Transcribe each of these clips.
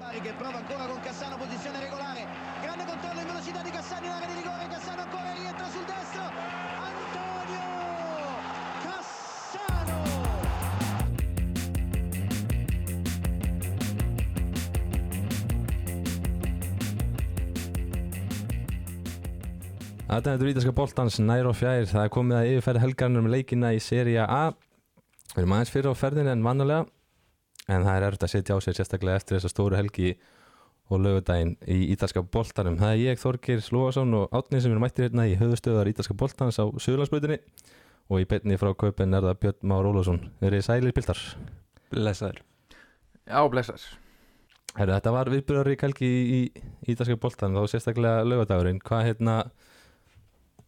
Bari che prova ancora con Cassano, posizione regolare. Grande controllo in velocità di Cassano in area di rigore. Cassano ancora rientra sul destro. Antonio Cassano. Þetta er ítalska boltans nær og fjær það er komið að yfirferð helgarnir með leikina í seria A við erum aðeins fyrir á ferðin en vannulega en það er erfitt að setja á sig sérstaklega eftir þessa stóru helgi og lögudaginn í ítalska boltanum. Það er ég Þorgir Slóasson og Átni sem eru mættir hérna í höfustöðar ítalska boltans á Suðlandsbrutinni og í betni frá kaupin er það Björn Már Ólafsson. Verið sælir piltar? Blessaður. Já, blessaður. Heru, Þetta var viðbyrðarík helgi í, ítalska boltan þá sérstaklega lögudagurinn hvað hérna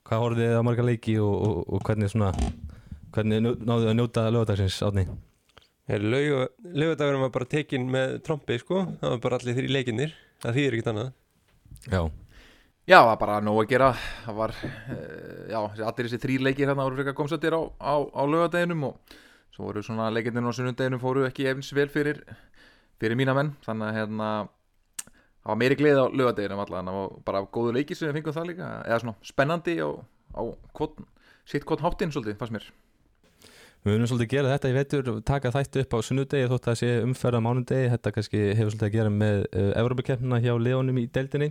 hvað horfið þið á marga leiki og, og, og hvernig svona hvernig njó- náðuð að njóta lögadagsins átni Laugardagurinn var bara tekin með trombi sko Það var bara allir þrý leikinnir Það þýðir ekkert annað. Já, Já, það var bara nóg að gera. Það var, uh, já, allir þessi þrýr leikir hérna voru frekar komsættir á, á, á lögadeginum og svo voru svona leikirnir á sunnundeginum fóru ekki efins vel fyrir fyrir mína menn, þannig að hérna það var meiri gleði á lögadeginum allan og bara góðu leikir sem við fengum það líka. Eða svona spennandi á, á sitt kvot háttinn svolítið, fannst mér við munum svolítið gera þetta í vetur taka þættu upp á sunnudegi þótt að það sé umferð á mánudegi, þetta kannski hefur svolítið að gera með uh, Evrópakeppnina hjá Leonum í deildinni.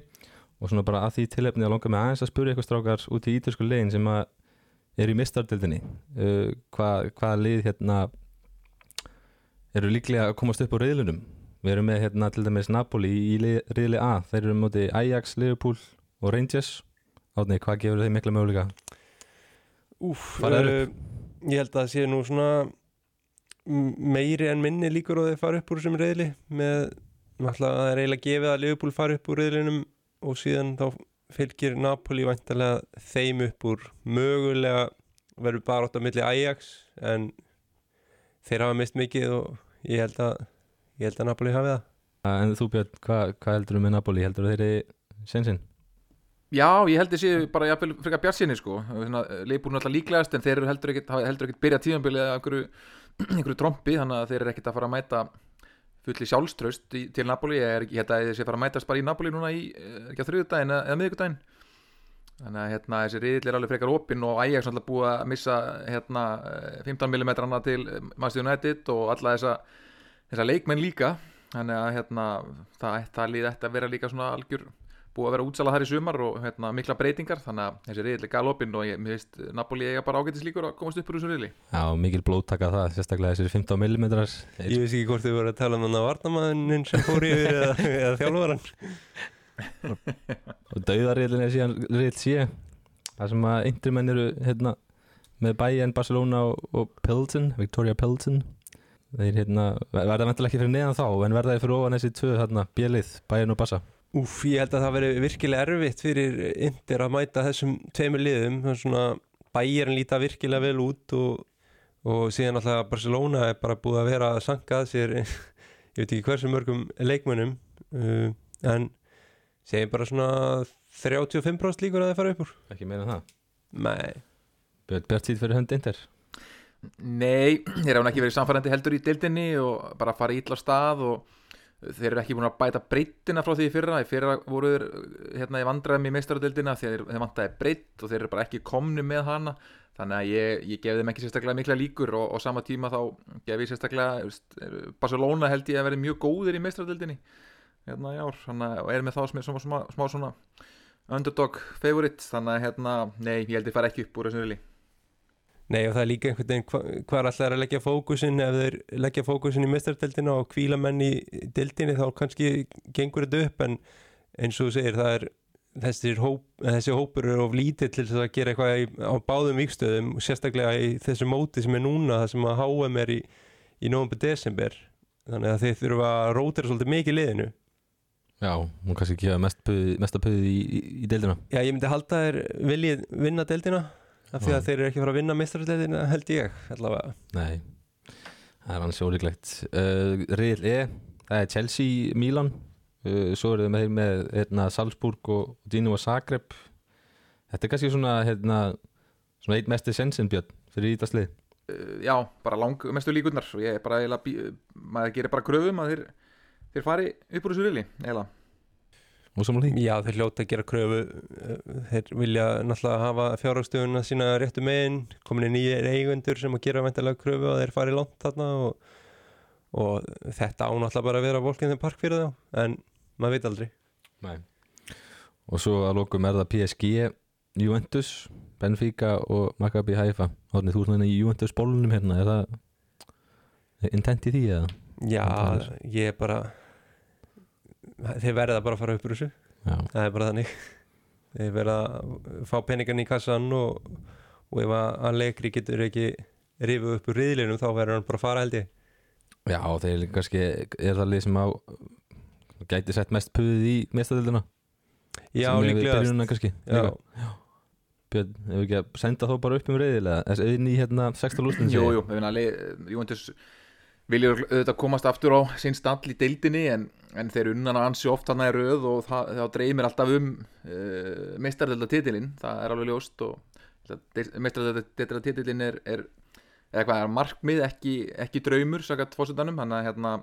Og svona bara að því tilefni að langa með aðeins að spyrja ykkur strákar út í ítalsku legin sem að er í mistardeildinni uh, hvað, hvaða lið hérna eru líklega að komast upp á reyðlunum við erum með hérna til dæmis Napoli í reyðli A, þeir eru móti Ajax, Liverpool og Rangers. Átni, hvað gefur þeim mikla möguleika? Úf, ég held að það sé nú svona meiri en minni líkur og þeir fara upp úr þessum reyðli með, náttúrulega það er eiginlega gefið að Liverpool fara upp úr reyðlinum og síðan þá fylgir Napoli væntalega þeim upp úr mögulega verður bara átt á milli Ajax en þeir hafa mist mikið og ég held að ég held að Napoli hafi það En þú Björn, hvað, hvað heldur þú með Napoli? Heldur þú þeirri sensinn? Já, ég held þessi bara jafnvel frekar bjartsinni sko. Leifbúrn alltaf líklegast en þeir eru heldur hafa heldur ekkit byrjað tíðanbilið eða einhverju, einhverju trombi þannig að þeir eru ekkit að fara að mæta fulli sjálfströst í, til Napoli. Ég, held að þessi fara að mætast bara í Napoli núna í, eh, ekki á þriðudaginn eða, miðvikudaginn. Þannig að hérna, þessi riðill er alveg frekar opinn og Ajax alltaf búið að missa hérna, eh, 15 mm til Master United og alla þessa, þessa leikmenn líka. Þannig að hérna, það, það líði þetta að vera líka svona algjör búið að vera útsalað þar í sumar og hérna, mikla breytingar þannig að þessi riðill er galopinn og ég, mér veist Napoli eiga bara ágætis líkur að komast upp úr þessu riðli. Já, mikil blóttaka það, sérstaklega þessir 15 mm Ég veist ekki hvort þau voru að tala um hann að varnamæðinin sem fór yfir eða, eða þjálfvaran og dauðarriðlinn er síðan riðl sé það sem að yngri menn eru hérna, með Bayern, Barcelona og, og Pilsen, Victoria Pilsen. Þeir hérna, verða vendilega ekki fyrir neðan þá en verða þeir fyrir ofan þessi tvö hérna, bjelið, Bayern og Barca Úf, ég held að það veri virkilega erfitt fyrir Inter að mæta þessum tveimur liðum. Svona bæjarinn líta virkilega vel út og, og síðan alltaf Barcelona er bara búið að vera að sanka að sér ég veit ekki hversu mörgum leikmönnum uh, en segjum bara svona 35% líkur að það fara upp úr. Ekki meira en það? Nei, Björn sýt fyrir hönd Inter? Nei, þeir hafa ekki verið samfærandi heldur í deildinni og bara fara ítla stað og þeir eru ekki búin að bæta breyttina frá því í fyrra. Í fyrra voru þeir hérna í vandræðum í að þeir, þeir vantaði breytt og þeir eru bara ekki komni með hana. Þannig að ég, ég gef þeim ekki sérstaklega mikla líkur og, og sama tíma þá gef ég sérstaklega veist, Barcelona held ég að vera mjög góðir í meistaradeildinni hérna í ár. Að og er með þá smá, smá, smá, smá svona underdog favorite. Þannig að hérna, nei, ég held ég fara ekki upp úr þessu rili Nei og það er líka einhvern veginn hva, hvað er alltaf að leggja fókusin ef þeir leggja fókusin í mestardeldina og kvíla menn í deldinni þá kannski gengur þetta upp en eins og þú segir það er hóp, þessi hópur er of lítið til að gera eitthvað í, á báðum vikstöðum og sérstaklega í þessu móti sem er núna það sem að HM er í, í nógumbi desember. Þannig að þeir þurfa að rótira svolítið mikið liðinu. Já, hún kannski gefa mest puð, mesta puðið í, í, deildina. Já ég myndi halda þeir viljið vinna deldina af því að þeir eru ekki fara að vinna mestardeldina held ég allavega. Nei, það er hans ólíklegt uh, Riðl E, það er Chelsea, Milan. Uh, Svo eru þau með, með hérna, Salzburg og Dino og Zagreb. Þetta er kannski svona, hérna, svona eitt mesti sensin björn fyrir ítaslið uh, já, bara lang mestu líkurnar. Og ég er bara eiginlega bí- maður gerir bara kröfum að þeir þeir fari upp úr þessu rili því Já, þeir hljóta að gera kröfu eh, þeir vilja náttúrulega hafa fjárhagstöfuna sína réttu megin komin í nýjir eigendur sem að gera vendalega kröfu og þeir fari langt þarna og, og þetta ánáttúrulega bara að vera volkinn þeim park fyrir þá en maður veit aldrei Nei. og svo að lokum er það PSG Juventus, Benfica og Maccabi Haifa Þannig þú svona í Juventus bólunum hérna er það intent í því eða? Já, ég er bara þeir verða bara að fara upp úr þessu. Já, það er bara þannig. Þeir verða að fá peningan í kassan og, og ef að Allegri getur ekki rifið upp úr riðlinum þá verður hann bara að fara held ég. Já þeir líka kannski er það lið sem á gæti sett mest puðið í mestadildina Já, sem við líklega byrjunina kannski Já, líka. Björn, ef við ekki að senda þá bara upp um reyðilega þess inn í hérna 16 lústin Jú, jú, við finna Júventus viljur auðvitað komast aftur á sinn stall í deildinni en, en þeir unnan að ansi oft hann að röð og það, þá dreymir alltaf um uh, meistardelda titilinn það er alveg ljóst og meistardelda titilinn er, er eða hvað er markmið ekki, ekki draumur sakat fósitanum hann að hérna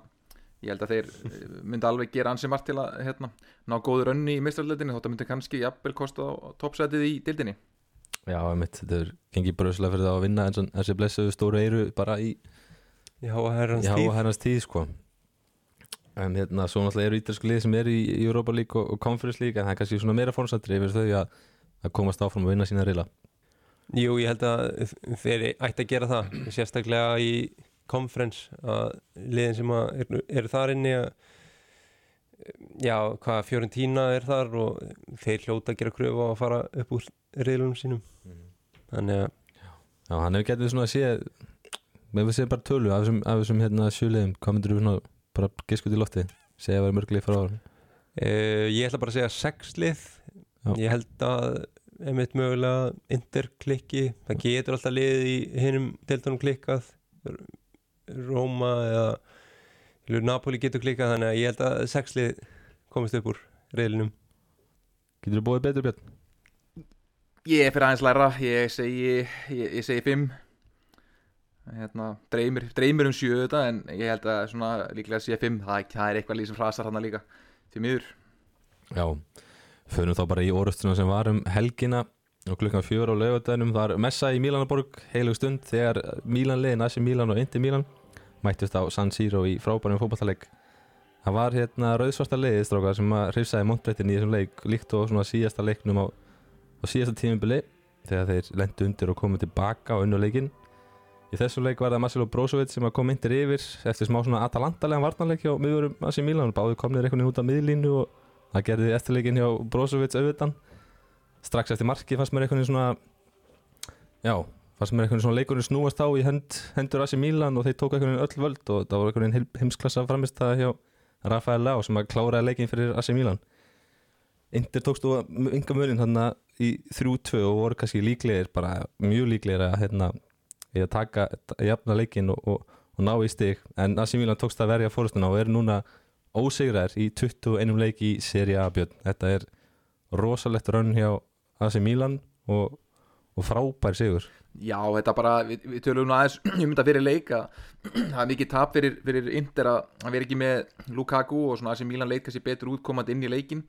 ég held að þeir eh, myndi alveg gera ansi margt til að hérna, ná góður önni í meistardeldinni þótt að myndi kannski jafnvel kosta á toppsætið í deildinni. Já, mitt, þetta er gengið bröðslega fyrir það að vinna en svona, þessi blessuðu stóru eyru bara í já, herrans tíð. sko. En hérna, svo náttúrulega eru ítalsku lið sem eru í, í Europa League og, og Conference League en það er kannski svona meira fórsættri yfir þau að, að komast áfram og vinna sína reyla Jú, ég held að þeir ætti að gera það sérstaklega í conference að liðin sem að eru er þar inni að já, hvað Fiorentina er þar og þeir hljóta að gera kröfu á að fara upp úr riðlunum sínum. Þannig að Já, hann hefur getið svona að sé með við séum bara tölu af þessum, af þessum hérna sjöliðum hvað myndir við svona bara giskut í lofti segja að vera mörglið frá árum Uh, ég ætla bara að segja sex lið. Já. ég held að einmitt mögulega Inter klikki. Það getur alltaf liðið í hinnum deildunum klikkað. Róma eða eða Napoli getur klikkað þannig að ég held að sex lið komist upp úr reyðlinum Getur þú bóðið betur Björn? Ég er fyrir aðeins læra, ég segi, ég, ég segi fimm hérna, dreymir, dreymir um sjö þetta en ég held að svona líklega sé fimm, það, það er eitthvað líð sem frasar hann líka til miður. Já, förum þá bara í orustuna sem var um helgina og klukkan fjör á laugardaginum það er messa í Mílanaborg heilug stund þegar Mílan liðin, Asi Mílan og Indi Mílan mættust á San Siro í frábærum fótballaleik það var hérna rauðsvarta liðið strákar sem að hrifsaði Montbrettin í þessum leik líkt og svona síðasta leiknum á, á síðasta tímubili þegar þeir lendu undir og komu tilbaka á unnu leikin í þessu leik var það Marcelo Brozovic sem kom myndir yfir eftir smá svona atalantalega varnarleik hjá miðurum Asi Mílan báðu komnir einhvern veginn út af miðlínu og það gerði eftirleikin hjá Brozovic auðvitað. Strax eftir marki fannst mér einhvern veginn svona já, fannst mér einhvern veginn svona leikurinn snúast á í hend, hendur Asi Mílan og þeir tók einhvern veginn öll völd og það var einhvern veginn heim- heimsklassa framist það hjá Rafael Lau sem að kláraði leikin fyrir Asi Mílan Inter tókst þú ynga munin þannig í 3-2 og voru kannski líklegir bara mjög líklegir að hérna í að taka, að jafna leikin og, og, og ná í stig. En Asi Mílan tókst að verja fórustuna og er núna ósigrar í 21 leik í Serie A björn. Þetta er rosalegt rönn hjá AC Milan og, og frábær sigur. Já, þetta bara, við, við tölum aðeins um þetta fyrir leik að það er mikið tap fyrir, fyrir Inter að að vera ekki með Lukaku og svona sem Milan leit kannski betur útkomandi inn í leikin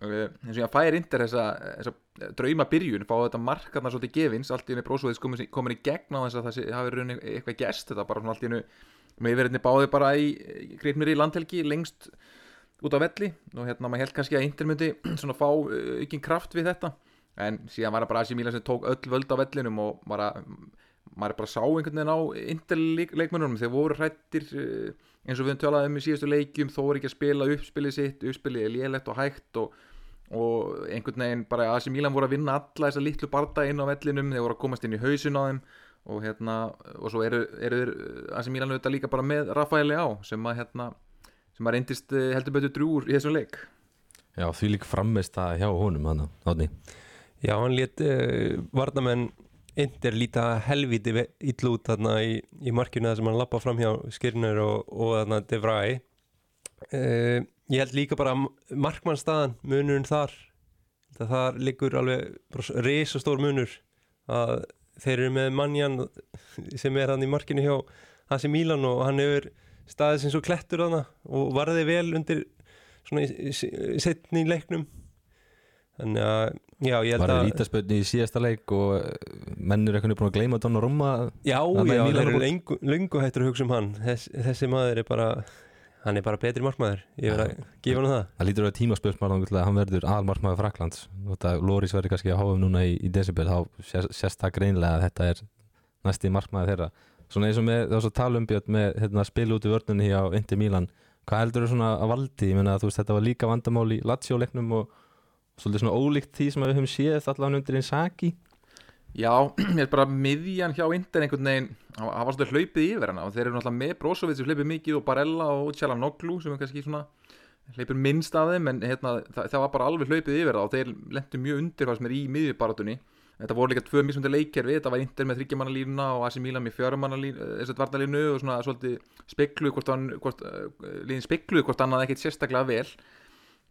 eins og ég fær Inter þessa, drauma byrjun, fá þetta markarnar svolítið gefins, allt í henni brósóðis komin, í gegn á þess að það hafi raun eitthvað gest þetta bara svona allt í henni með yfirreitni báði bara í greipnir í landhelgi lengst út á velli. Og hérna maður held kannski að Inter myndi svona fá uh, ekki kraft við þetta. En síðan var það bara AC Milan sem tók öll völd á vellinum og bara, maður bara sá einhvern veginn á Inter leik, leikmennunum þeir voru hrættir uh, eins og við höfum tölað um í síðustu leikjum þó er ekki að spila uppspilið sitt uppspilið er lélegt og hægt og, og einhvern veginn bara AC Milan voru að vinna alla þessa litlu barda inn á vellinum þeir voru að komast inn í hausin á þeim og hérna, og svo eru, eru þeir AC Milan auðvitað líka bara með Rafaeli á sem að hérna sem að reyndist eh, heldur betur drúur í þessum leik. Já, því lík frammist það hjá honum hann átni Já, hann lét uh, Inter líta helviti illa út þarna í, í markinu þar sem hann lappa fram hjá Skirnur og, og þarna De Vrij. Uh, Ég held líka bara markmannstaðan, munurinn þar það þar liggur alveg risastór munur að þeir eru með mannjan sem er hann í markinu hjá Hasi Mílan og hann hefur staðið sem svo klettur þarna og varði vel undir svona í- í- setni í leiknum. Þannig að já, ég held Var það að vítaspöldni í síðasta leik og eh, menn eru eitthvað búin að gleyma Donnarumma já, já, þeir eru lengu hættur að hugsa um hann. Þess, þessi maður er bara hann er bara betri markmaður, ég verð að gefa hann það. Það lítur að að hann verður aðalmarkmaður Fraklands Lóris verður kannski að háum núna í, í desember þá sést það greinlega að þetta er næsti markmaður þeirra. Svona eins og með, það var svo talumbjörn með hérna, spil út í vörnunni á Inter Milan. Hvað heldur þú svona að valdi? Ég meina að þú veist þetta var líka vandamál í Lazio-leiknum og svolítið svona ólíkt því sem við höfum séð allavega undir Inzaghi. Já, ég er bara miðjan hjá Inder einhvern veginn, hann var svolítið hlaupið yfir hana og þeir eru náttúrulega með Brozovic sem hlaupið mikið og Barella og Tjalanoglu sem er kannski svona hlaupir minnst af þeim en hérna, það, það var bara alveg hlaupið yfir það og þeir lendu mjög undir hvað sem er í miðjubaratunni þetta voru líka tvö mismundi leikkerfi þetta var Inder með þryggjamannalínuna og AC Milan með fjörumannalínu og svona svolítið spekluð hvort, hvort, uh, líðin spekluð hvort annað ekkit sérstaklega vel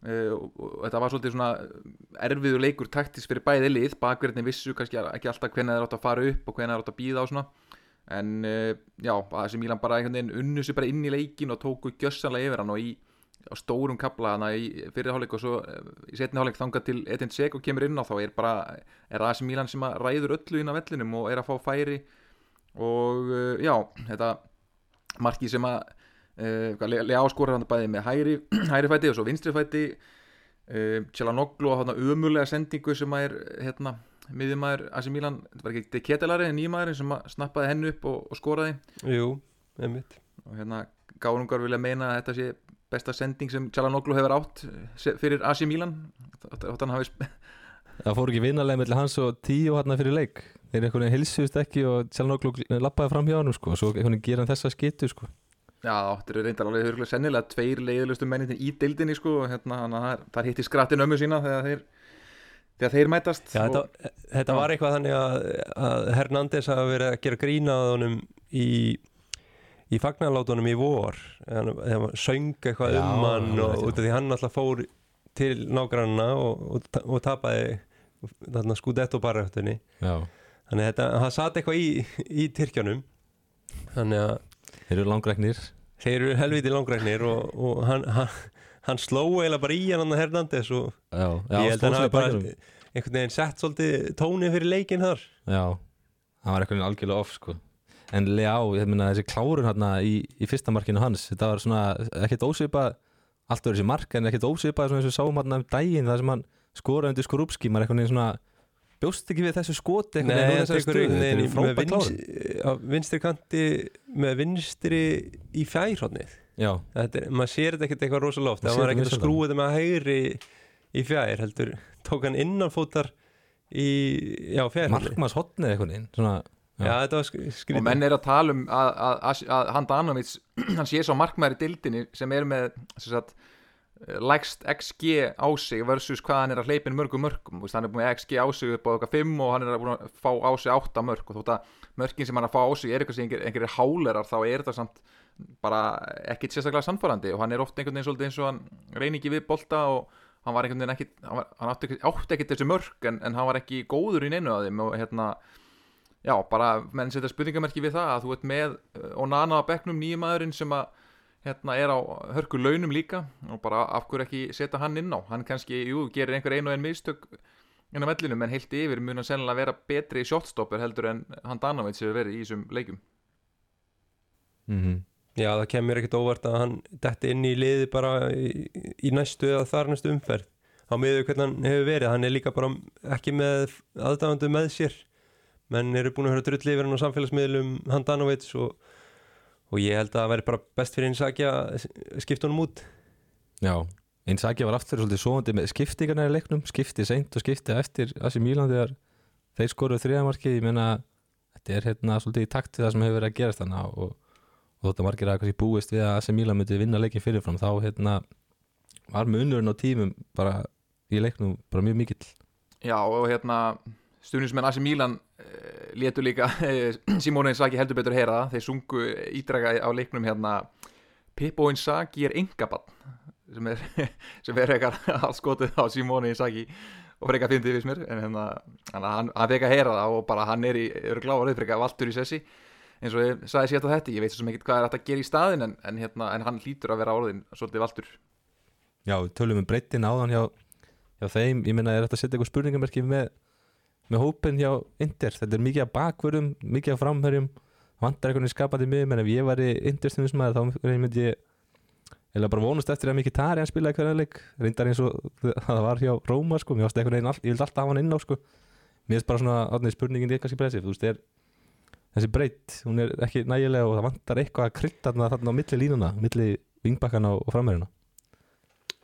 og, og þetta var svolítið svona erfiður leikur taktis fyrir bæði lið. Bakverðinni vissu kannski ekki alltaf hvernig þeir átt að fara upp og hvernig þeir átt að býða og svona. En uh, já, þessi Mílan bara einhvern veginn unnu sér bara inn í leikin og tóku gjössanlega yfir hann og í stórum kapla hana í fyrirháleik og svo í setni háleik þangað til Edin Seko kemur inn á þá er bara er AC Mílan sem að ræður öllu inn á vellinum og er að fá færi. Og já, þetta marki sem að Leá skorar hann bæði með hægri, hægri fæti og svo vinstri fæti. Uh, Tjelanoglu á þarna umulega sendingu sem að er hérna, miðjumæður AC Milan, þetta var ekki Ketelari en nýjumæðurinn sem að snappaði hennu upp og, og skoraði. Jú, einmitt. Og hérna gáðungar vilja meina að þetta sé besta sending sem Tjelanoglu hefur átt se- fyrir AC Milan. Hann Það fór ekki vinarlega mellir hans og tíu hérna fyrir leik. Þeir einhvern veginn hilsust ekki og Tjálnóklu lappaði fram hjá hann sko. Svo einhvern veginn gera hann þessa skitu sko. Já, þetta eru reyndar alveg hörgulega sennilega tveir leiðilustu mennin í deildinni sko, og hérna, þannig að það er- það hitti skrattin ömmu sína þegar þeir, þegar þeir mætast Já, og, þetta, þetta var eitthvað þannig að, að Hernández hafa verið að gera grína að honum í, í fagnarlátunum í vor hann, hann söng eitthvað Já, um hann og já. út af því hann alltaf fór til nágranna og, og, ta- og tapaði þarna skudett og barrættunni Já. þannig að þetta, hann satt eitthvað í, í Tyrkjanum þannig að Þeir eru langræknir. Þeir eru helviti langræknir og, og hann, hann, hann sló eiginlega bara í hann hann Hernández og Já, já ég held að hann hafi bara einhvern veginn sett svolítið tónið fyrir leikinn þar. Já, hann var eitthvað algjörlega off sko. En Leá, ég meina þessi klárun hérna í, í fyrsta markinu hans Þetta var svona ekkert ósvipað Allt verið þessi mark en ekkert ósvipað svona eins og við sáum hérna um daginn Það sem hann skoraði undir Skorupski Maður eitthvað svona Bjóst ekki við þessu skoti Nei, þetta er þessari einhver stöðu. veginn Þetta með frábær vins, klárun á vinstri kanti með vinstri í Já, er, maður sér þetta ekkert eitthvað rosalega oft. Það var ekkert að skrúa þetta með hægri í fjær heldur. Tók hann innanfótar í, já, fjær markmanns hotnið eitthvað veginn Svona, já, þetta var sk- og menn er að tala um að, að, að, að Handanovic, hann sé svo markmaður í dildinni sem er með sem sagt, lægst XG á sig versus hvað hann er að hleypin mörgum mörgum hann er búin með XG á sig upp á eitthvað 5 og hann er búin að fá á sig 8 mörg og þótt að mörgin sem hann er að fá á sig er eitthvað sem einhver, einhverjir hálerar þá er þetta samt bara ekkit sérstaklega sannfærandi. Og hann er oft einhvern veginn svolítið eins og hann reyni ekki við bolta og hann var einhvern veginn ekkit hann, var, hann átti, átti ekkit þessi mörg en, en hann var ekki góður í neinu að þeim. Og hérna já, bara menn setja spurningamerki við það að þú ert með uh, Onana á bekknum nýjumæðurinn sem að hérna er á hörku launum líka og bara af hverju ekki setja hann inn á? Hann kannski, jú, gerir einhver einu og einn mistök inn á mellinu, menn heilt yfir mun hann sennilega vera betri shotstopper heldur en hann Danovic hefur verið í þessum leikum mm já, það kemur ekkert óvart að hann detti inn í liði bara í, í næstu eða þar næstu umferð. Á miður hvernig hann hefur verið hann er líka bara ekki með aðdáðandu með sér menn eru búin að höra drull yfir hann á samfélagsmiðlum Handanovic og, og ég held að það væri bara best fyrir Inzaghi að skipta honum út. Já, Inzaghi var aftur svolítið svoandi með skiptingarna í leiknum, skipti seint og skipti eftir Asi Milan þegar þeir skoruðu þriðamarkið, ég meina þetta er hérna svolítið í takt við það sem hefur verið að gerast þannig og, og þótt að margir að kannski búist við að Asi Milan myndi vinna leikin fyrirfram þá hérna var munurinn á tímum bara í leiknum bara mjög mikill. Já, og hérna stuðnismenn AC Milan létu líka uh, Simone Inzaghi heldur betur heyra þeir sungu ídraga á leiknum hérna Pippo Inzaghi er engabann sem er, er eitthvað að skotið á Simone Inzaghi og frekar fyndið við mér. En hérna, hann, hann, fekk að heyra það og bara hann er í, eru gláðar upp frekar valtur í sessi. Eins og ég sagði sér þetta ég veit svo sem ekki hvað er að gera í staðin en, en, hérna, en hann hlýtur að vera orðin svolítið valdur Já, við tölum um breytin áðan hjá, hjá þeim. Ég meina, er þetta að setja eitthvað spurningamerki með, með hópin hjá Inter. Þetta er mikið af bakvörðum, mikið af framherjum. Vantar eitthvað skapandi mig En ef ég væri Inter-stundismæður þá myndi ég eða bara vonast eftir að mikið tari að spila eitthvað leik. Reyndar eins og það var hjá Róma sko, mér varst eitthvað einn, all, ég vildi alltaf hafa hann inn á sko. Mér finnst bara svona, átnið spurningin er kannski breyðsif, þú veist, er þessi breytt, hún er ekki nægilega og það vantar eitthvað að krytta þarna á milli línuna milli vingbakkana og framverðina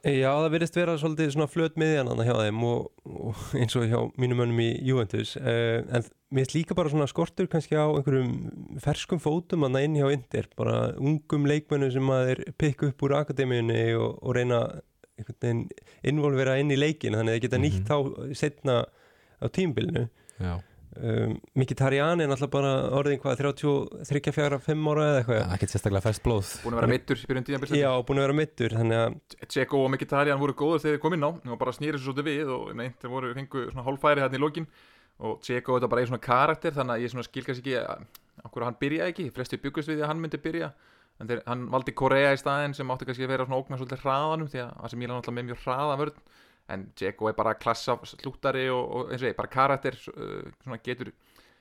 Já, það verðist vera svolítið svona flöt miðjan annað hjá þeim og, og eins og hjá mínum önum í Juventus. Uh, en mér finnst líka bara svona skortur kannski á einhverjum ferskum fótum annað inn hjá Inter, bara ungum leikmennu sem að þeir pikka upp úr akademíunni og, og reyna involvera inn í leikin þannig að þeir geta nýtt Mhm. þá setna á tímbilinu Já, um, Mkhitaryan er náttúrulega bara orðin hvað 33, 4, 5 ára eða eitthvað? Ekkert sérstaklega fæst blóð. Búin að vera meittur í byrjun tíðanbils Já, búin að vera mittur þannig að Tseko og Mkhitaryan voru góður þegar þeir kom inn á. Og bara snýri svo svolítið við og neint, þeir voru fengu svona hálfæri hérna í lokin. Og Tseko þetta bara er svona karakter þannig að ég svona skilkast ekki okkur hann byrjaði ekki, flesti byggust við því að hann myndi byrja. En þeir, hann valdi Korea í staðinn sem átti kannski að vera svona ógna svolítið hraðanum því að það sem ég er náttúrulega með mjög hraða vörð en Tseko er bara klassa slúttari og, og eins og ég, bara karakter uh, svona getur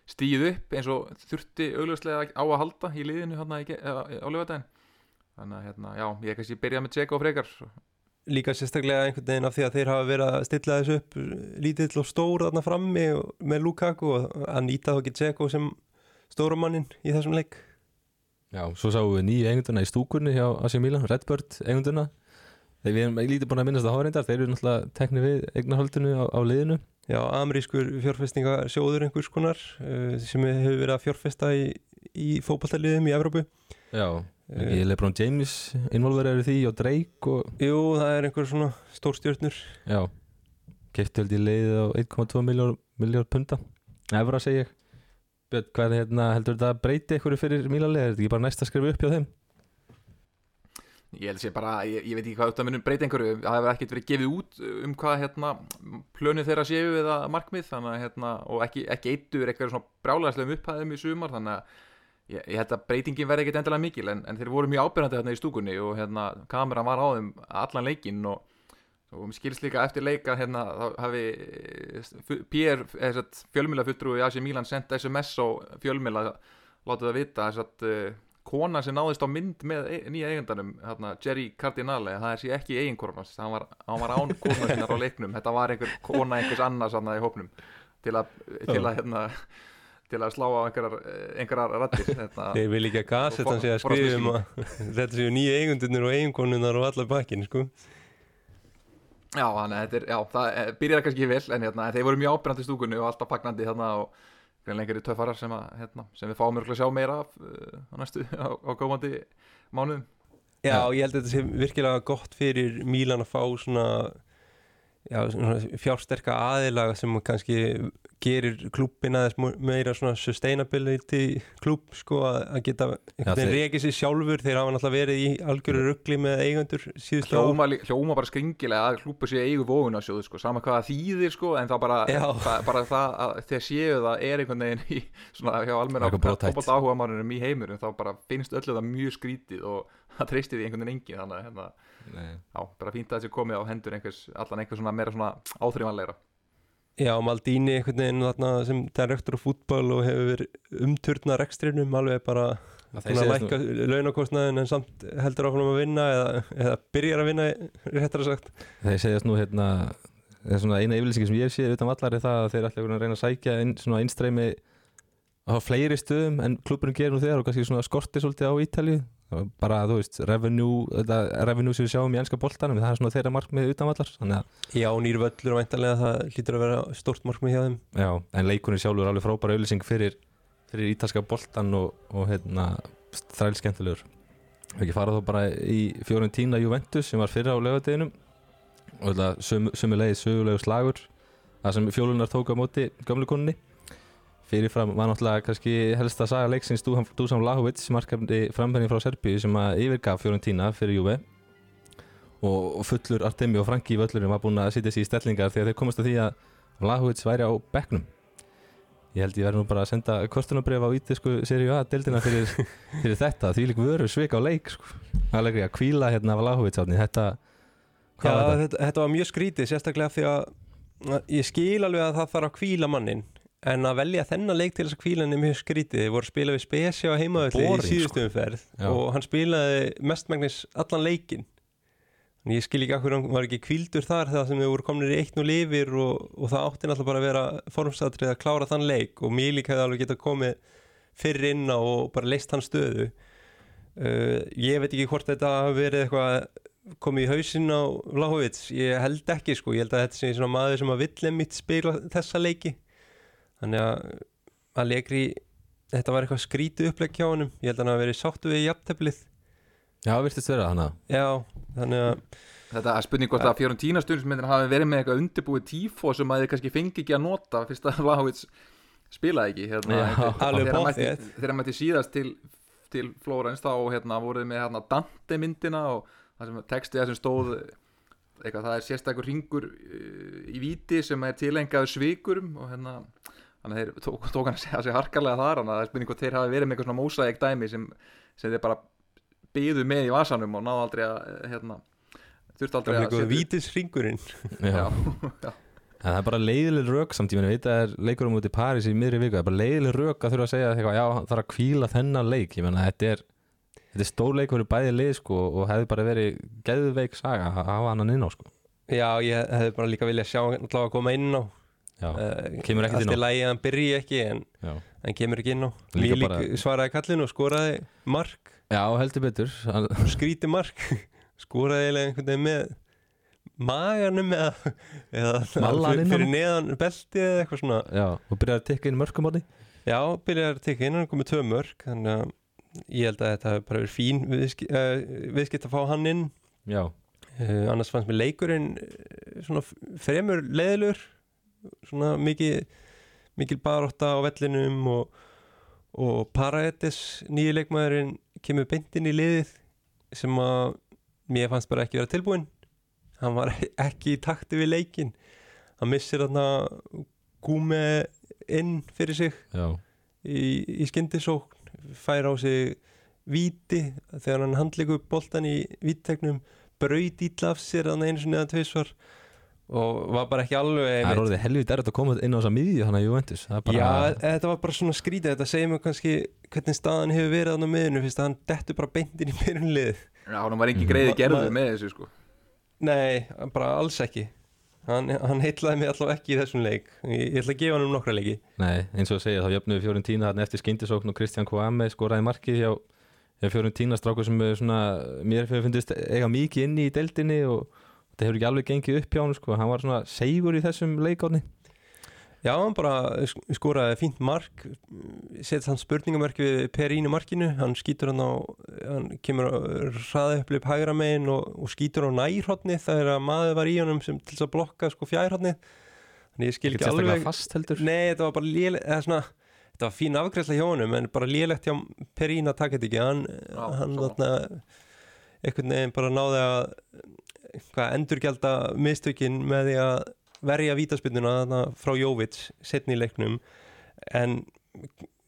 stíð upp eins og þurfti augljóslega á að halda í liðinu hérna á lögadaginn þannig að hérna, já, ég kannski byrja með Tseko frekar líka sérstaklega einhvern veginn af því að þeir hafa verið að stilla þessu upp lítill og stór þarna frammi með Lukaku og að nýta þá ekki Dzeko sem stóramannin í þessum leik. Já, svo sáum við nýju eigunduna í stúkunni hjá AC Milan, Redbird eigunduna þegar við erum lítið búin að minnast að háreindar þeir eru náttúrulega tekni við eignarhaldinu á, á liðinu. Já, amerískur fjárfestingasjóður einhvers konar uh, sem hefur verið að fjárfesta í, í fótballtaliðum í Evrópu. Já, uh, ekki Lebron James involverið í því og Drake og Jú, það er einhver svona stórstjörnur Já, kefti held í leiðið á 1,2 miljón, miljón punta. Efra segi ég. Hvað hérna, heldur þetta að breyti eitthvað fyrir Mílanlega, er þetta ekki bara næst að skrifa upp hjá þeim? Ég held að sé bara, ég, ég veit ekki hvað þetta munum breyta einhverju, það hefur ekkert verið gefið út um hvað hérna plönið þeirra séu eða markmið þannig að hérna, og ekki, ekki eittur eitthvað svona brjálæðislegum upphæðum í sumar þannig að ég, ég held að breytingin verði ekkert endilega mikil en, en þeir voru mjög ábyrjandi hérna í stúkunni og hérna kameran var á þeim allan leikinn og, og mér skilst líka eftir leika hérna þá hafi Pér, fjölmjöla fulltrúi í AC Milan sendt SMS á fjölmjöla látið það vita þess að uh, kona sem náðist á mynd með e nýja eigandanum hérna, Jerry Cardinale, það er sé ekki eiginkornast, hann var, hann var án kona sinnar á leiknum, þetta var einhver kona einhvers annars hérna í hópnum til að, til að hérna til að slá á einhverjar, einhverjar rattir þetta, Ég vil ekki að Gassetan sé að um að þetta séu nýja eigundunir og eiginkonunnar og allar bakkin sko. já, þannig að þetta er, já, það eh, byrjaði kannski vel en hérna, þeir voru mjög ábyrjandi í stúkunni og alltaf pagnandi þarna og greinlega einhverju töffarar sem, að, hérna, sem við fáum örgulega að sjá meira af uh, á næstu, á, á komandi mánuðum. Já, ég held að þetta sé virkilega gott fyrir Mílan að fá svona fjársterka aðilaga sem kannski gerir klúbbin aðeins meira svona sustainability klúbb sko að geta einhvern veginn þeir- rekið sér sjálfur þeir hafa náttúrulega verið í algjöru ruggli með eigendur síðustu ár. hljóma, hljóma bara skringilega að klúpa sér eigu vógun á sjóðu sko, sama hvað það þýðir sko, en þá bara, það, bara það að þegar séu það er einhvern veginn í svona hjá almenna fótbolta áhuga mannunum í heimurum þá bara finnst öllu það mjög skrítið og það treystir því einhvern veginn engin þannig að hérna. Já, bara fínt að þessi komið á hendur einhvers, allan einhvers svona meira svona áþrývanlegra Já, Maldini einhvern veginn þarna sem direktor á fútbol og hefur verið umturna rekstrinum alveg bara Það að lækka launakostnaðin en samt heldur áfram að vinna eða, eða byrjar að vinna réttar að sagt. Þeir segjast nú hérna það er svona eina yfirlýsingi sem ég hef séð utan vallar er það að þeir ætla að reyna að sækja inn, svona innstreymi á fleiri stöðum en klubburinn gerir nú þegar og kannski svona skorti svolítið á Ítalju bara þú veist, revenue, þetta, revenue sem við sjáum í ennska boltanum, það er svona þeirra markmið utan vallar þannig að, Já, nýr völlur og væntanlega það hlýtur að vera stórt markmið hjá þeim. Já, en leikunni sjálfur er alveg frábæra yfirlýsing fyrir, fyrir ítalska boltan og, og hérna þræl skemmtilegur ekki fara þá bara í Fiorentina Juventus sem var fyrra á lögadeginum og þetta sömu, sömu leið sögulegu slagur það sem fjólunar tók á móti gömlu konunni fyrirfram var náttúrulega kannski helst að saga leiksins Dusan Vlahovic markefni frampenning frá Serbíu sem að yfirgaf Fiorentina fyrir Juve. Og, fullur Artemi og Franki í völlurinn var búin að sitja sér í stellingar þegar þeir komast að því að Vlahovic væri á bekknum. Ég held ég verði nú bara að senda kortunabrif á ítisku seríu A deildina fyrir, fyrir þetta. Því lík vöru svik á leik sko. er að kvíla hérna af Lahovitsátni þetta, Já, var þetta? þetta, þetta var mjög skrítið, sérstaklega því að ég skil alveg að það þarf að kvíla mannin en að velja þennan leik til þess að kvíla hann er mjög skrítið, þið voru að spila við Spesja á heimaðalli í Boring, síðustu umferð Já. og hann spilaði mestmægnis allan leikin en ég skil ekki akkur hann var ekki kvíldur þar þegar sem þið voru kominir í eitt og lifir og, og það átti náttúrulega bara að vera formsatrið að klára þann leik og Mílik hefði alveg getað komið fyrir inn á og bara leist hann stöðu. Uh, ég veit ekki hvort þetta hafi verið eitthvað komið í hausinn á Vlahovits ég held ekki sko, ég held að þetta sé svona maður sem að vill einmitt spila þessa leiki þannig að að leikri, þetta var eitthvað skrítið upplegg hjá honum, ég held að hann hafi verið sáttu við jafnteflið, Já, virtist vera hana já þannig að, Þetta er spurning hvort að Fiorentína stundismyndir hafi verið með eitthvað undirbúið tífó sem að þið kannski fengi ekki að nota fyrst að Vlahovits spilaði ekki hérna, Já, hann mætti- hann mætti síðast til, til Flórens þá hérna, voruð með hérna, Dante myndina og það sem textið það sem stóð eitthvað, það er sérstakur ringur uh, í víti sem er tilengaður svikurum og hérna þannig að þeir tók, tók hann að segja sig harkarlega þar þannig að það er spurning hvort þeir hafi verið með eitthvað svona mósaðeg dæmi sem, sem þeir bara byðu með í vasanum og náðu aldrei að eh, hérna, þurfti aldrei að eitthvað vítisringurinn Já. já, já. En það er bara leiðileg rök samt, ég veit að það er leikur um út í París í miðri viku, það er bara leiðileg rök að þurfa að segja eitthvað, já, það er að kvíla þennan leik, ég menna, þetta er, þetta er stór leikur í bæði lið, sko, og hefði bara verið geðveik saga að hafa hann inn á, sko. já, ég hefði bara líka viljað sjá hann að koma inn á uh, kemur ekkert inn á. Allt í lagi að hann byrji ekki en hann kemur ekki inn á. Líka Lík bara- svaraði kallinu og skoraði mark. Já, heldur betur, hann, skríti mark. Skoraði eiginlega einhvern veginn með maganum eða, eða fyrir, fyrir neðan belti eða eitthvað svona. Já, og byrjaði að tikka inn mörgum því. já, byrjar að tekja inn, hann komið tvö mörk þannig að ég held að þetta hefur bara verið fín viðski, uh, viðskipt að fá hann inn. Já, uh, annars fannst mér leikurinn eh, svona fremur leðilur svona mikið mikil barótta á vellinum og, og Paraetis nýju leikmaðurinn kemur beintinn í liðið sem að mér fannst bara ekki vera tilbúinn. Hann var ekki í takti við leikin hann missir þarna gúmi inn fyrir sig já, í, í skyndisókn fær á sig víti þegar hann handleikur boltan í víttegnum braut ítla af sér þannig einu sinni eða tvisvar og var bara ekki alveg það er orðið helvið erfitt að koma inn á þessa miðju, hann að Juventus, það bara, Já, þetta var bara svona skrítið. Þetta segir mér kannski hvernig staðan hefur verið þannig á miðinu fyrst að hann dettur bara beintin í byrjunlið já hann var Mhm. greiði Ma- gerður ma- með þessu sko. Nei, bara alls ekki. Hann, hann heitlaði mig allavega ekki í þessum leik. Ég, ég ætla að gefa hann um nokkra leiki. Nei, eins og að segja, þá jöfnuðu Fiorentína þarna eftir skyndisókn og Kristján Kouame skoraði markið hjá, hjá Fiorentína strákur sem er svona, mér fundist eiga mikið inni í deildinni og þetta hefur ekki alveg gengið upp hjá hann, sko, hann var svona segur í þessum leikárni. Já, hann bara sk- skoraði fínt mark setið hann spurningamerki við Perínu markinu, hann skýtur hann á hann kemur hraði upplip hægra megin og, og skýtur á nærhotni þegar að maður var í honum sem til þess að blokka sko fjærhotni þannig ég skil Ekki alveg. Nei, þetta var bara lélegt eða svona, þetta var fín afgræsla hjá honum en bara lélegt hjá Perín að taka þetta ekki hann, Já, hann þarna einhvern veginn bara náði að hvað endurgjalda mistökin með því að verja vítaspinnuna þarna frá Jóvits setni í leiknum. En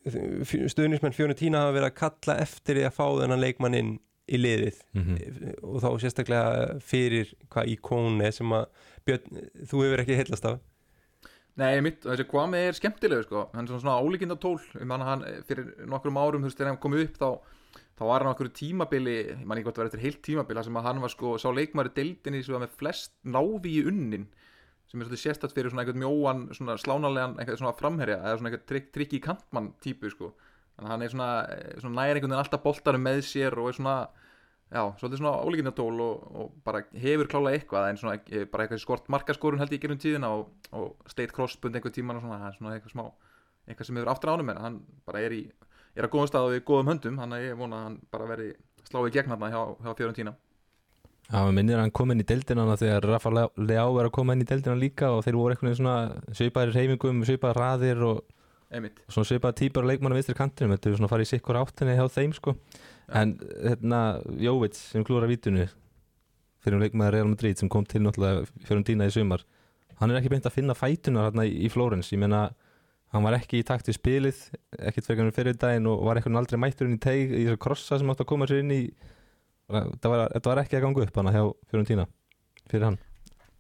stuðnismenn Fiorentína hafa verið að kalla eftir því að fá þennan leikmann inn í liðið. Mm og þá sérstaklega fyrir hvað íkóni sem að Björn, þú hefur ekki heillast af? Nei, mitt, þessi Kwame er skemmtilegur sko. hann er svona, svona álíkinda tól um hann, hann fyrir nokkrum árum, þú veist, þegar hann kom upp þá, þá var hann okkur tímabili ég man ekki hvort það var eftir heilt tímabili þar sem að hann var sko, sá leikmaður í deildinni sem var með flest návi í unnin sem er svolítið sérstætt fyrir svona einhvern mjóan svona slánalegan, einhvern svona framherja eða svona einhvern trikk, trikki kantmann típu sko. þannig að hann er svona, eh, svona næri einhvern veginn alltaf boltarum með sér og er svona já, svolítið svona ólíkinda tól og, og bara hefur klálega eitthvað en svona eh, bara eitthvað skort markaskorun held ég í gerum tíðina og, og state crossbund einhver tíman og svona, svona eitthvað smá eitthvað sem hefur aftur ánum en hann bara er í er að góðum stað og í góðum höndum hann að ég vona að hann bara veri sláið gegn hann hjá, hjá Fiorentína Já, mér minnir að hann kom inn í deildina þegar Rafa Leá var að koma inn í deildina líka og þeir voru eitthvað svona svipaðir reyfingum, svipaðir raðir og einmitt. og svona svipaðir típar leikmann á vinstri kantinum þetta er svona að fara í sikkur áttinni hjá þeim sko. en hérna Jóvits sem klúra vítunu fyrir um leikmaður Real Madrid sem kom til náttúrulega Fiorentina í sumar hann er ekki beint að finna fætunar hérna í, Flórens ég meina hann var ekki í takt við spilið ekkert fyrir fyrir daginn og var eitthvað aldrei mættur inn í teig í þessu krossa sem átt að koma sér inn í. Þetta var, þetta var ekki að ganga upp hann hjá Fiorentina fyrir hann.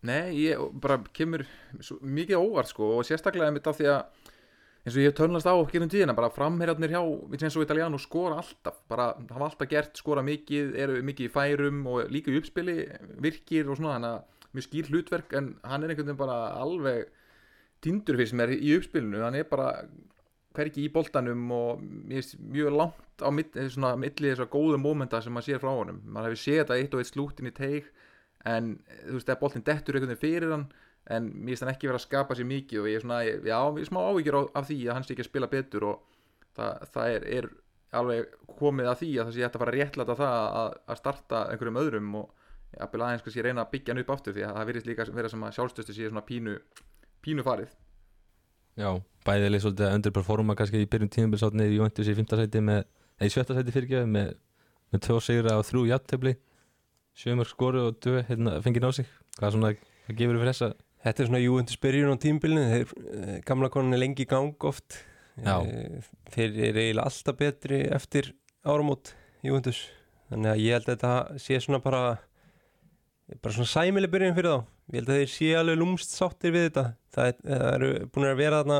Nei, ég bara kemur mikið óvart sko og sérstaklega mitt af því að eins og ég hef törnast á gerum tíðina, bara framherjarnir hjá Vincenzo Italiano skora alltaf bara hafa alltaf gert, skora mikið, eru mikið í færum og líka í uppspili virkir og svona, þannig að mjög skýr hlutverk en hann er einhvern veginn bara alveg tindur fyrir sem er í uppspilinu. Hann er bara hverki í boltanum og mjög langt á milli þessar góðu mómenta sem maður sér frá honum, maður hefur séð þetta eitt og eitt slútin í teig en þú veist, þegar boltin dettur einhvern veginn fyrir hann en mér finnst hann ekki vera að skapa sér mikið og ég er svona, já, ég er smá ávíkjur af því að hann sé ekki að spila betur og það, það er, er alveg komið að því að það sé hægt að fara að réttlata það að, að starta einhverjum öðrum og jafnvel aðeins kannski reyna að byggja hann upp aftur því að það virðist líka vera sem að sjálfstöðstu sé svona pínu, pínu farið Já, bæðið leið svolítið að underperforma kannski í byrjun tímbilsátni í Juventus í 5. sæti með, eða í 7. sæti fyrirgjöf með, með tvö sigra og þrjú jættefli sjömur skoru og dö hérna, fengið ná sig hvað, svona, hvað gefur þið fyrir þessa Þetta er svona Juventus byrjun á tímbilinu þeir eh, gamla konin er lengi í gang oft Já. Eh, þeir eru eiginlega alltaf betri eftir áramót Juventus þannig að ég held að þetta sé svona bara bara svona sæmileg byrjun fyrir þá. Ég held að þeir sé alveg lúmst sáttir við þetta. Það, er, það eru búin að vera þarna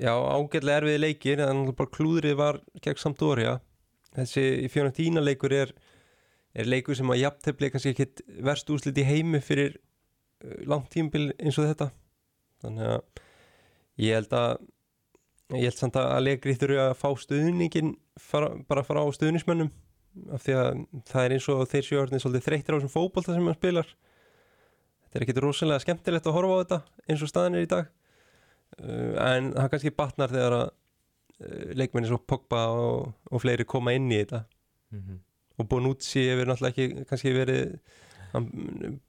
já ágætlega erfiði leikir en bara klúðrið var gegn Sampdoria. Þessi fjóna tína leikur er, er leikur sem að jafntefni kannski ekkit verst úslit í heimi fyrir uh, langt tímbil eins og þetta. Þannig að ég held að ég held samt að leikri þurfu að fá stuðningin bara fara á stuðnismönnum af því að það er eins og þeir séu orðin svolítið þreyttir á þessum fókbalta sem hann spilar. Þetta er ekkit rosalega skemmtilegt að horfa á þetta eins og staðin er í dag. Uh, en það kannski batnar þegar að uh, leikmenni svo Pogba og, og fleiri koma inn í þetta. Mm -hmm. og Bonucci hefur náttúrulega ekki kannski verið hann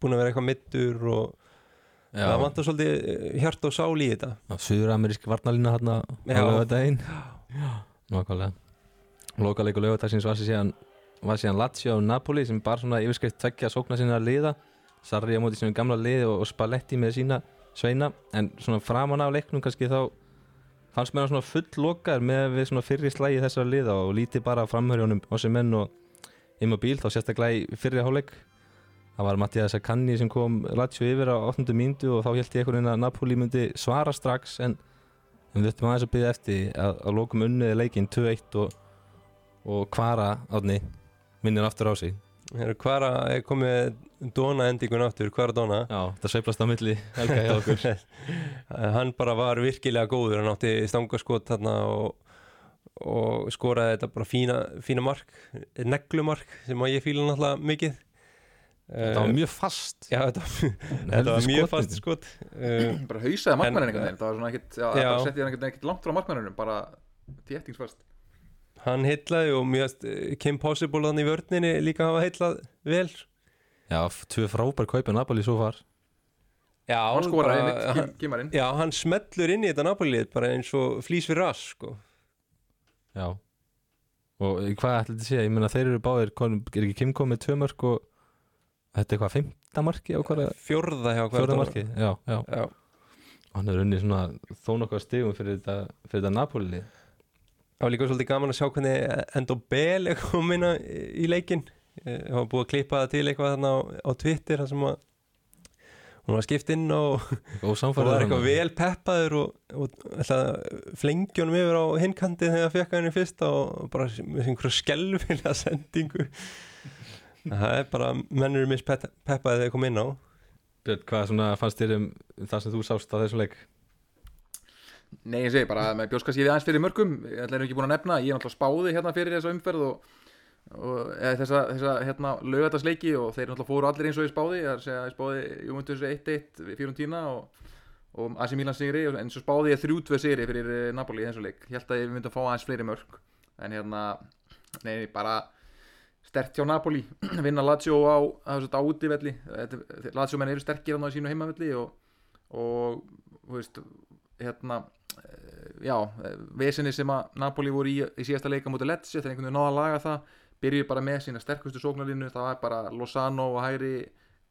búin að vera eitthvað mittur og það vantar svolítið hjart og sál í þetta. Suður-amerísk varnalína hérna á Já. lögadaginn Nákvæmlega. Lokaleik og lögadagsins var sér síðan var síðan Lazio og Napoli sem bara svona yfirskrift tveggja sókna sinna að liða. Sarri á móti sínum gamla liði og, og Spalletti með sína sveina. En svona framan af leiknum kannski þá fannst mér hann svona full lokaður með við svona fyrri slægi þessara liða og lítið bara framhörjónum á sem menn og Immobile þá sérstaklega í fyrri háleik það var Mattias Akanni sem kom Lazio yfir á 8. mínútu og þá held ég einhvern veginn að Napoli myndi svara strax en en við ættum aðeins að byggja eftir að, að lókum unniði leikinn 2-1 og, og kvara átni minnir aftur á sig. Hvara er komið Dona endingun aftur, hvara Dona? Já, það sveiflast á milli helga hjá okkur. Hann bara var virkilega góður. Hann átti stangaskot þarna og, og skoraði þetta bara fína, fína mark, neglumark sem að ég fíla náttúrulega mikið. Það var mjög fast. Já, þetta, þetta var mjög fast skot. Uh, bara hausaði markmannin einhvern veginn. Það var svona ekkit, já, Já. bara setti hann ekkit langt frá markmanninum bara téttingsfast hann heitlaði og mjög Kim Possible hann í vörninni líka hafa heitlað vel. Já, tvö frábær kaupið Napoli svo far. Já, hann skoraði hann- Kimarinn Já, hann smellur inn í þetta Napoli bara eins og flýs við rass sko. Já. Og í hvað ætla þetta að segja, ég meina þeir eru báðir er ekki Kim komið tvö mörg og þetta er hvað, fimmta marki Fjórða hjá Guardiola. marki, já, já. Já, Hann er unnið svona þó nokkað stigum fyrir þetta, fyrir þetta Napoli lið. Það var líka svolítið gaman að sjá hvernig Endo Bell er komin í leikinn. Það var búið að klippa það til eitthvað þarna á, á Twitter þar sem að hún var skipt inn og samfærið var eitthvað vel peppaður og, og ætlaði flengjónum yfir á hinkandi þegar það fekk henni fyrst og bara með einhverju skelfilega sendingu. Það er bara mennur miss peppaði þegar kom inn á. Hvað svona fannst þér um það sem þú sást á þessum leik? Nei, ég segi bara með bjóskast ég við aðeins fyrir mörgum. Ég ætla ekki búin að nefna, ég er náttúrulega spáði hérna fyrir þessa umferð og, og eða, þessa, þessa hérna, lögatarsleiki og þeir náttúrulega fóru allir eins og ég spáði. Ég að ég spáði Juventus 1-1 fyrir tína og, og AC Milan sigri en svo spáði ég 3-2 sigri fyrir eh, Napoli í þessu leik, ég held að ég myndi að fá aðeins fleiri mörg en hérna, nei, bara stert hjá Napoli. Vinna Lazio á, á þessu Þetta- Lazio menn eru sterkir á sínu heimavelli og, og þú veist, hérna já, vesinni sem að Napoli voru í, í síðasta leika mútið Lecce þegar einhvern veginn náða að laga það byrjuði bara með sína sterkustu sóknarlínu það var bara Lozano og Hæri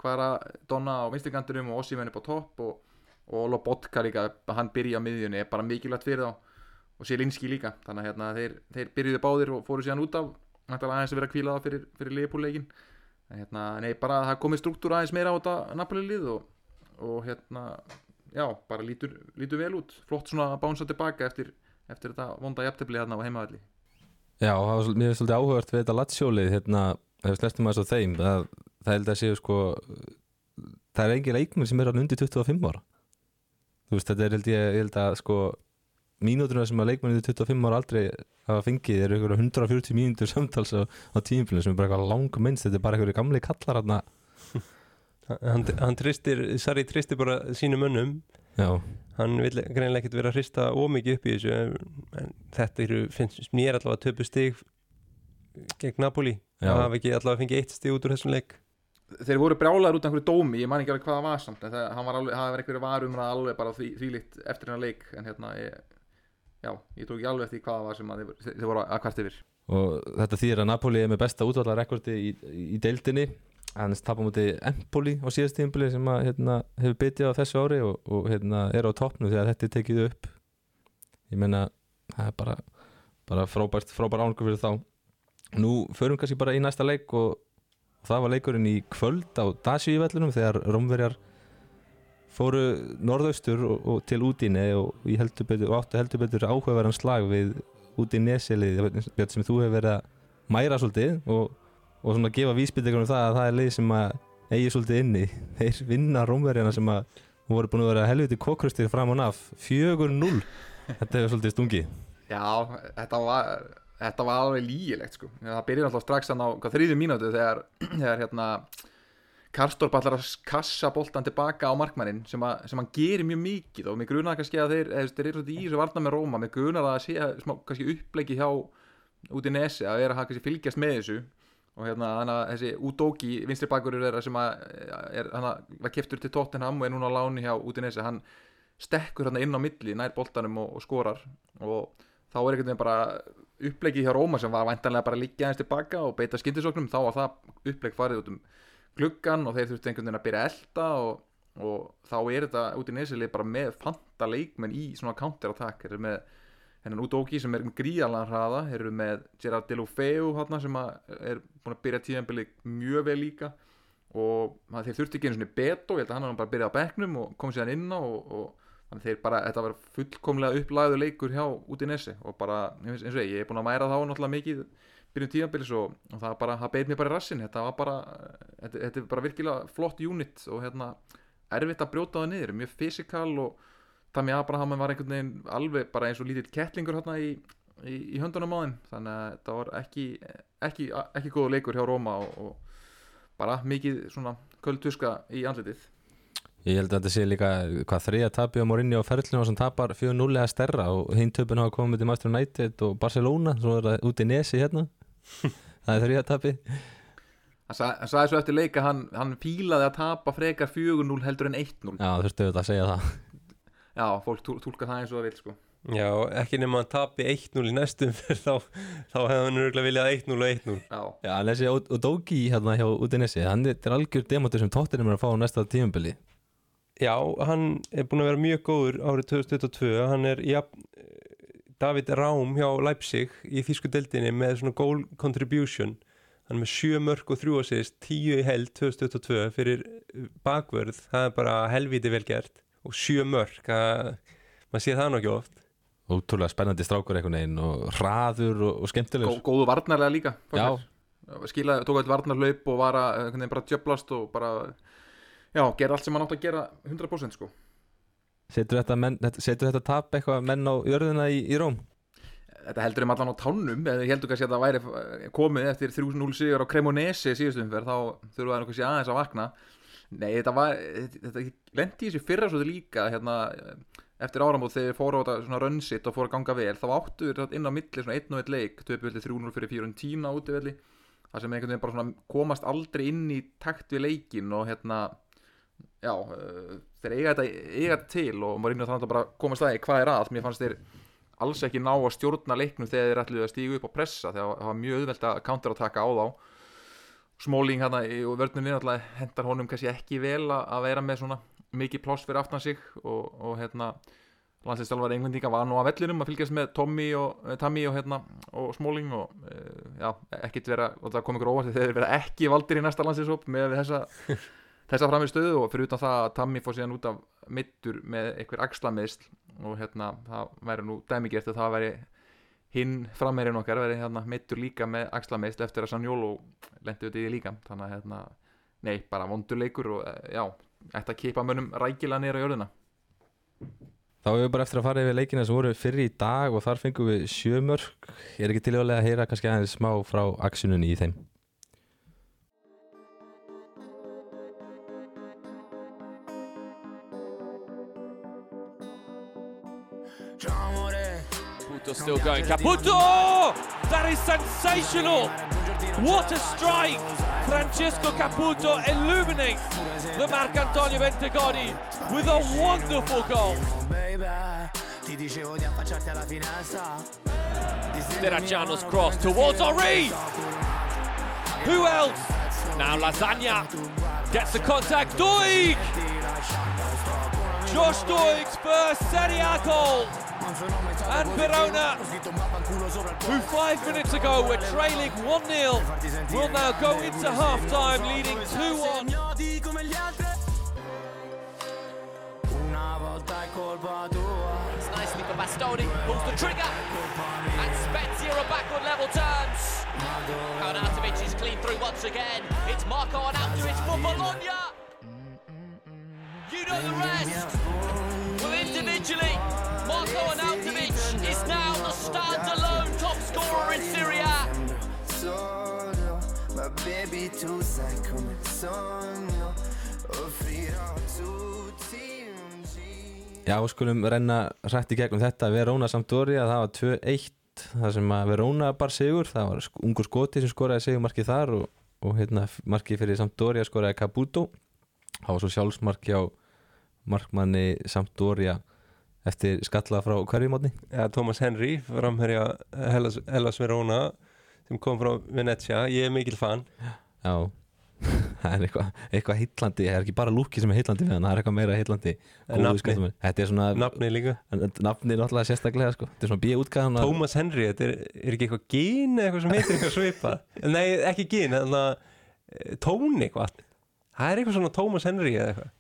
Kvara Donna á vinstrikantinum og Ossimenn upp á topp og, og Lobotka líka, hann byrja á miðjunni er bara mikilvægt fyrir þá. Og Sielinski líka, þannig að hérna, þeir, þeir byrjuðu báðir og fóru síðan út af aðeins að vera að kvíla það fyrir, fyrir liðpúleikin en hérna, nei, bara það komið struktúr aðeins meira á þetta Napoli-lið og, og hérna, já, bara lítur, lítur vel út, flott svona að bánsa tilbaka eftir, eftir þetta vonda jafntefli hérna á heimavalli Já, var, mér finnst svolítið áhugavert við þetta latsjólið hérna, ef við slestum aðeins á þeim það, það held að séu sko það er engin leikmenn sem er hann undir 25 ára. Þú veist, þetta er held ég, ég held að sko mínúturna sem að leikmenn undir 25 ára aldrei hafa fengið eru ykkur 140 mínútur samtals á, á tímfélum sem er bara eitthvað lang minnst, þetta er bara ykkur gamli kallar hann hann, hann tristir, Sarri tristir bara sínum mönnum. Já, hann vil greinlega ekkert vera að hrista ómikið upp í þessu en, en þetta eru, finnst mér allavega töpu stig gegn Napoli. Já. það hafa ekki allavega fengið eitt stig út úr þessum leik. Þeir voru brjálaður út af einhverju dómi ég man ekki alveg hvað það var samt en það, hann var alveg, það var einhverju varum alveg bara því, þvílíkt eftir hennar leik en hérna ég, já, ég tók ekki alveg eftir hvað það var sem að þeir, þeir voru að hvert yfir. Og þetta þýðir að Napoli er með besta útvallarekordi í, í deildinni hann tapar múti Empoli á síðast tímpili sem að, hérna, hefur byttið á þessu ári og, og hérna, er á toppnu þegar þetta er tekið upp. Ég meina það er bara, bara frábært frábær ángur fyrir þá. Nú förum kannski bara í næsta leik og, og það var leikurinn í kvöld á Dasíuvellunum þegar Rómverjar fóru norðaustur og, og til útíni og, áttu heldur betur áhugaverðan slag við Björn sem þú hefur verið að mæra svolítið og, og svona gefa vísbyttingunum það að það er leið sem að eigi svolítið inni. Þeir vinna Rómverjana sem að voru búin að vera helviti kokkrustir fram og naf. 4-0 þetta hefur svolítið stungi já, þetta var þetta var alveg lígilegt sko. Það byrjar alltaf strax hann á þriðju mínútu þegar, þegar hérna Karstorp allar að kassa boltan tilbaka á markmannin sem, að, sem hann gerir mjög mikið. Og mig grunar kannski að þeir, þeir eru svolítið í þessu varna með Róma. Mig grunar að sé smá, kannski uppleiki hjá út í nesi að vera að kannski fylgjast með þessu og hérna að þessi Udóki vinstri bakurur þeirra sem að er, hann að var keftur til Tottenham og er núna á láni hjá nesi hann stekkur hérna inn á milli nær boltanum og, og skorar. Og þá er einhvern veginn bara uppleiki hjá Róma sem var væntanlega bara að liggja aðeins tilbaka og beita skyndisóknum þá var það uppleik farið út um gluggan og þeir þurftu einhvern veginn að byrja að elda og, og þá er þetta nesilið bara með fanta leikmenn í svona counter attack þeir eru með hennan Udóki sem er með gríðalega hraða eru með Gerard Delofeu sem er búin að byrja tíðanbili mjög vel líka. Og þeir þurftu ekki einu svona beto ég held að hann var bara að byrja á bekknum og kom síðan inn á og, og þannig þeir bara, þetta var fullkomlega upplæðu leikur hjá út í nesi og bara, eins og ég, ég er búin að mæra þá náttúrulega mikið byrjun tíðanbilis og, og það bara, það beit mér bara í rassin þetta var bara, þetta, þetta er bara virkilega flott unit og hérna erfitt að brjóta það niður, mjög fysikal og Tami Abraham var einhvern veginn alveg bara eins og lítill kettlingur hérna í, í, í höndunum á þeim. Þannig að þetta var ekki ekki, ekki góðu leikur hjá Róma og, og bara mikið svona köldtuska í andlitið. Ég held að þetta sé líka hvað þriða tapi á Morinni á ferlinu sem tapar 4-0 eða stærra og hinn töpun hafa komið til Master United og Barcelona svo er það út í Nesi hérna. Það er þriða sa, hann sagði svo eftir leika hann, hann fílaði að tapa frekar 4-0 heldur en 1-0 Já, þurftu auðvitað að segja það já, fólk tú- túlka það eins og það vil sko. Já, ekki nema að tapi 1-0 í næstum fyrir þá, þá hefði hann örgulega viljað 1-0 og 1-0 já, Já, en þessi Odogi hérna hjá út í Nesi hann er algjör demotur sem tóttirinn er að fá næsta tímabili. Já, hann er búin að vera mjög góður árið 2022 hann er ja, David Rám hjá Leipzig í þýsku deildinni með svona goal contribution. Hann er með 7 mörg og 3 assist 10 í held 2022 fyrir bakvörð, það er bara helviti vel gert og 7 mörg maður sé það nú ekki oft. Ótrúlega spennandi strákur einhvern veginn og hraður og, og Gó, skemmtilegur góðu varnarlega líka Já, skilaði, tók eitthvað varnarlaup og var að bara djöblast og bara já, gera allt sem hann átt að gera 100% sko. Setur þetta, menn, setur þetta tap eitthvað menn á jörðina í, í Róm? Þetta heldur þeim allan á tánum eða ég heldur kannski að það væri eh, komið eftir 3-0 sigur á Cremonese síðustum þá þurfa það kannski aðeins að vakna nei þetta var þetta lendi í þessu fyrra svo líka hérna, eftir áramót þegar fóru á þetta svona rönnsitt og fóru að ganga vel þá áttu þeir inn á milli svona 1-1 leik töpuvelli 3-0 fyrir 4-10 á útivelli það sem einhvern veginn bara svona komast aldrei inn í takt við leikin og hérna já, uh, þeir eiga þetta, eiga þetta til og maður reynir að bara komast að því hvað er að. Mér fannst þeir alls ekki ná að stjórna leiknum þegar þeir ætluðu að stígu upp og pressa þegar það var mjög auðvelt að counterattacka á þá Smáling hérna og vörnunni náttúrulega hendar honum kannski ekki vel að, að vera með svona mikið pláss fyrir aftan sig og, og hérna landslistjálfari englendinga var nú á vellinum að fylgjast með Tommy og eh, Tammy og hérna og Smalling og uh, já, ekkit vera og það kom ykkur óvart þegar þeir vera ekki valdir í næsta landslistshóp með þessa þessa framir stöðu og fyrir utan það að Tammy fór síðan út af mittur með einhver axlameðsl og hérna það væri nú dæmigert að það væri hinn frammeirinn okkar væri hérna mittur líka með axlameðsl eftir að Sanjólu lendi út í því líka. Þannig að hérna, nei, bara vondurleikur og eh, já, ætti að kipa mönnum rækilega nýra jörðina. Þá hefur við bara eftir að fara yfir leikina sem voru fyrir í dag og þar fengum við sjömörk Ég er ekki tilvæglega að heyra kannski aðeins smá frá aksjununni í þeim Caputo still going. Caputo! That is sensational! What a strike! Francesco Caputo illuminates the Marcantonio Bentegodi with a wonderful goal. Alla cross towards Henri. Who else? Now Lasagna gets the contact. Doig! Josh Doig's first Serie A goal. And Verona, who five minutes ago were trailing 1-0, will now go into half-time leading 2-1. Sognati come gli altri Una volta è It's nicely for Bastoni, pulls the trigger, and Spezia are back on level terms. Arnautovic is clean through once again. It's Marco Arnautovic for Bologna. You know the rest. Well, individually, Marco Arnautovic is now the standalone top scorer in Serie A. Já, skulum renna rætt í gegnum þetta. Verona Sampdoria, það var 2-1 það sem að Verona bar sigur það var ungur skoti sem skoraði sigurmarkið þar og, og hérna markið fyrir Sampdoria skoraði Caputo. Það var svo sjálfsmarki á markmanni Sampdoria eftir skalla frá hverjumotni ja, Thomas Henry, framherja Hellas, Hellas Verona sem kom frá Venezia, ég er mikil fan. Já, það er eitthvað eitthva heitlandi, það er ekki bara lúki sem er heitlandi við hann, það er eitthvað meira nafnið. skotamaður. Þetta er svona nafni líka. Nafni náttúrulega sérstaklega sko. þetta er svona bíútgaðan Thomas Henry, þetta er, er ekki eitthvað gín eða eitthvað sem heitir eitthvað svipa nei, ekki gín, þannig að tón eitthvað. Það er eitthvað svona Thomas Henry eða eitthvað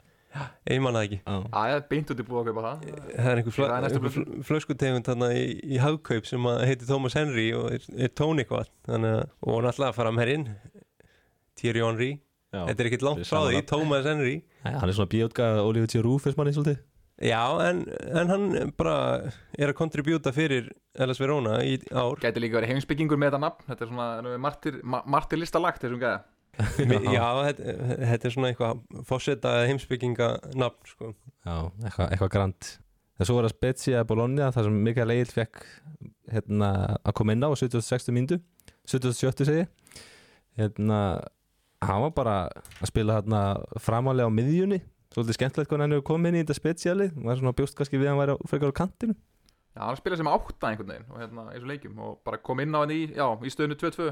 ég manna það ekki. Það er beint út í búið að kaupa það. Það er einhver, er næsta einhver fl- flöskutegund í, í hagkaup sem að heitir Thomas Henry og er, er tón eitthvað þannig að, og náttúrulega framherinn Thierry Henry, Já, þetta er ekkert langt frá því Thomas Henry. Nei, hann er svona bíótgaða Oliver T. Rúfis manni svolítið. Já, en, en hann bara er að kontribjúta fyrir Hellas Verona í ár. Gæti líka verið heimsbyggingur með þetta nafn. Þetta er svona martir, ma martir listalagt þessum gæða Já, þetta, þetta er svona eitthvað fórseta heimsbygginga nafn sko. Já, eitthvað, eitthvað grand En svo var það Spezia Bologna þar sem Mikael Egil fekk hérna, að koma inn á á 76. mínútu 77. segi hérna, hann var bara að spila hérna framálega á miðjunni svolítið skemmtilegt hvernig hann hefur komið inn í þetta spesialið var svona bjóst kannski við að hann væri frekar á kantinu Já, hann spilaði sem átta einhvern veginn og hérna í svo leikjum og bara kom inn á henni í, í stöðinu 2-2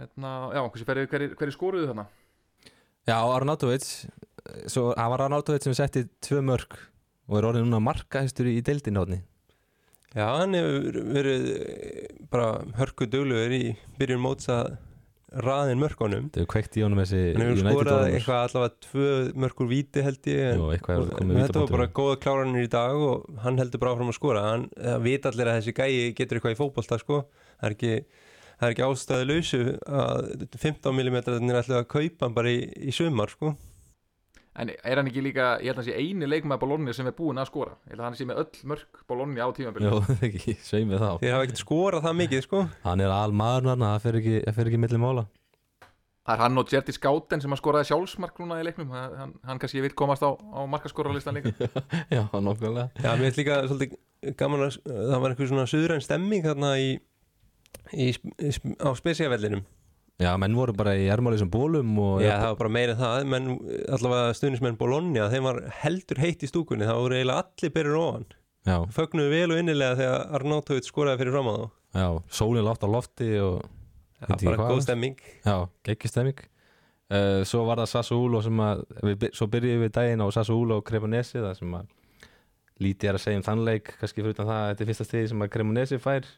Hérna, já, hverju, hverju, hverju skoruðu þarna? Já, Arnautovic svo hann var Arnautovic sem setti tvö mörg og er orðin núna markahæstur í, hodni Já, hann hefur verið eh, bara hörku duglugur í byrjun móts að raðin mörkunum. Þetta hefur kveikt í honum þessi hann hefur United skorað eitthvað allavega tvö mörkur víti held ég komið þetta var bara góða kláranir í dag og hann heldur bara áfram að skora. Hann það vita allir að þessi gæi getur eitthvað í fótbolta sko. það er ekki það er ekki ástæði lausu að 15 mm er alltaf að kaupa hann bara í, í sumar sko. En er hann ekki líka, ég held að hann sé eini leikmaður Bologna sem er búinn að skora? Ég held að hann sé með öll mörg Bologna á tímabili Jó, ekki, sveimið þá þeir hafa ekkert skorað það mikið sko. Hann er almaður hann, það fer ekki, það fer ekki milli mála. Það er hann og Jerti Skáten sem að skoraði sjálfsmark núna í leiknum. Hann, hann, hann kannski vil komast á, á markaskorarlistan líka. Já, nokkulega Já, mér finnst líka svolítið gaman að það var einhver svona suðræn stemming þarna í, í, í, á spesiavellinum Já, menn voru bara í ermáli sem bólum og Já, það var bara meira það, menn allavega stuðnismenn Bologna, þeim var heldur heitt í stúkunni, það voru eiginlega allir byrjur ofan. Já, fögnuðu vel og innilega þegar Arnautovic skoraði fyrir fram á þá. Já, sólinn látt á lofti og Já, ekki bara góð stemming. Já, geggjustemming uh, svo var það Sassuolo sem að við, svo byrjuðum við daginn á Sassuolo og Cremonesi það sem að lítið er að segja um þann leik kannski fyrir það að þetta er fyrsta stegi sem að Cremonesi fær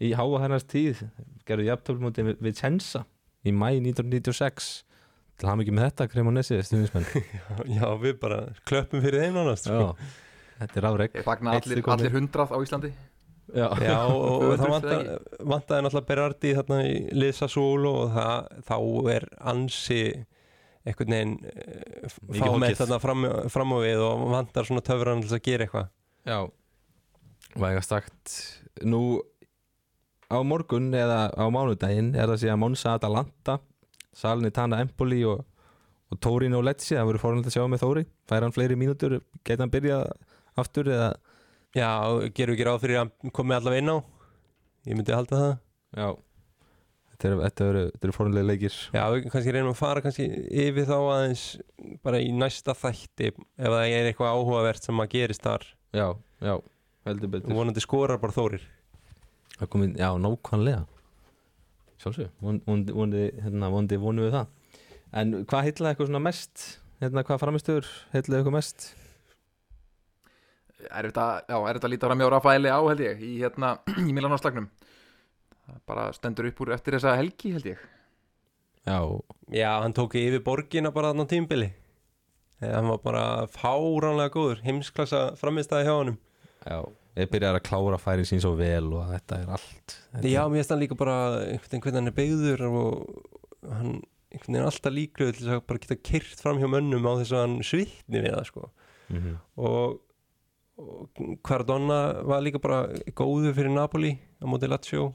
í háa hennars tíð gerðu jafntöfl mútið við Vicenza í mæ 1996 til hafa mikið með þetta Cremonesi stuðnismenn Já, við bara klöppum fyrir þeim nánast sko. Já, þetta er afreg Ég fagna allir, allir hundrað á Íslandi. Já, Já, og, og það vantaði, vantaði náttúrulega Berardi þarna í Lisa Solo og það, þá er ansi einhvern veginn eh, fámett hoggið. þarna fram, fram á við og vantar svona töfran til að gera eitthvað. Já. Væga sagt Nú á morgun eða á mánudaginn er það síðan Monza Atalanta Salernitana Empoli og, og Torino Lecce. Það verður fórhald að sjá með Þóri. Fær hann fleiri mínútur, geta hann byrjað aftur eða? Já, gerum við ekki ráð fyrir að komi allavega inn á? Ég myndi halda það. Já. Þetta eru eru- fórhaldlega leikir. Já, við kannski reynum að fara kannski yfir þá aðeins bara í næsta þætti ef það er eitthvað áhugavert sem að gerist þar. Já, já, heldur betur. Vonandi skorar bara Þórir Það komið, já, nákvæmlega. Sjálfsög, vondi, vondi, vondi, hérna, vondi vonum við það. En hvað heitlaði eitthvað svona mest? Hérna, hvað framistöður heitlaði eitthvað mest? Er þetta, já, er þetta lítið fram hjá Rafaeli á held ég Í hérna, í Milanóslagnum Það bara stendur upp úr eftir þessa helgi held ég. Já, Já, hann tók yfir borgina bara þarna á tímbili hann var bara fáránlega góður heimsklassa framistæði hjá honum. Já Ég byrjar að klára færin sín svo vel og þetta er allt. Þetta Já, mér finnst hann líka bara einhvern veginn hann er beigður og hann einhvern veginn alltaf líklegur til að bara geta kyrt fram hjá mönnum á þess að hann svitni við það sko. Mm -hmm. og, og Cardona var líka bara góður fyrir Napoli á móti Lazio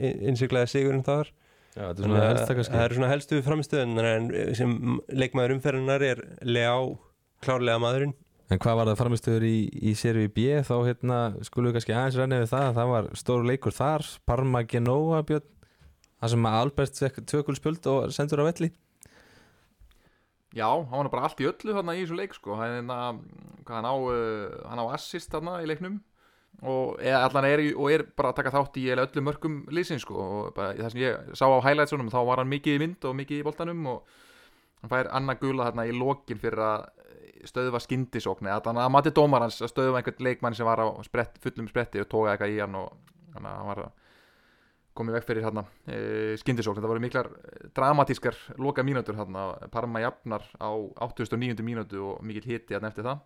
innsiklega sigurinn þar. Já, þetta er svona helst það það eru svona helstu framistöðun en sem leikmaður umferðinar er Leá klárlega maðurinn En hvað var það framistöður í, í seríu B? Þá hérna skulum við kannski aðeins renna við það það var stóru leikur þar Parma Genoa Björn. Það sem Albert tvökul spjöld og sendur á velli. Já, hann var bara allt í öllu þarna í þessu leik sko. Hann, hérna, hann, á, uh, hann á assist þarna í leiknum. Og, allan er, og er bara að taka þátt í öllu mörgum liðsins sko. Og það sem ég sá á highlightsunum þá var hann mikið í mynd og mikið í boltanum og hann fær annað gula þarna í lokin fyrir að stöðva skyndisókn eða þannig að mati dómar hans að stöðva einhvern leikmann sem var á sprett, fullum spretti og tóka eitthvað í hann og þannig að hann var komið veg fyrir hérna e, skyndisókn, þetta voru miklar eh, dramatískar loka mínútur hérna, Parma jafnar á 89. mínútu og mikill hiti hérna eftir það.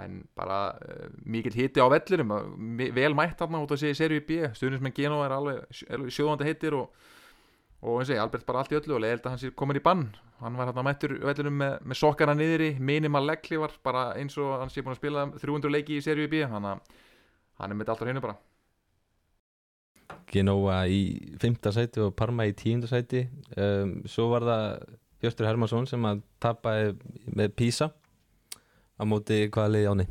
En bara e, mikill hiti á vellirum og mi- vel mætt hérna út að segja í B. Stuðnismenn Geno er alveg, sjóðandi heitir og, og eins og ég, Albert bara allt í öllu og leiðild að hann sé komin í bann. Hann var hérna mættur vellinum með, með sokkana niðri minimal legglífar, bara eins og hann sé búin að spila 300 leiki í serju B þannig að hann er með allt á hreinu bara. Genoa í fymta sæti og Parma í tíunda sæti. Um, svo var það Hjörtur Hermansson sem að tapaði með Pisa á móti hvaða liði áni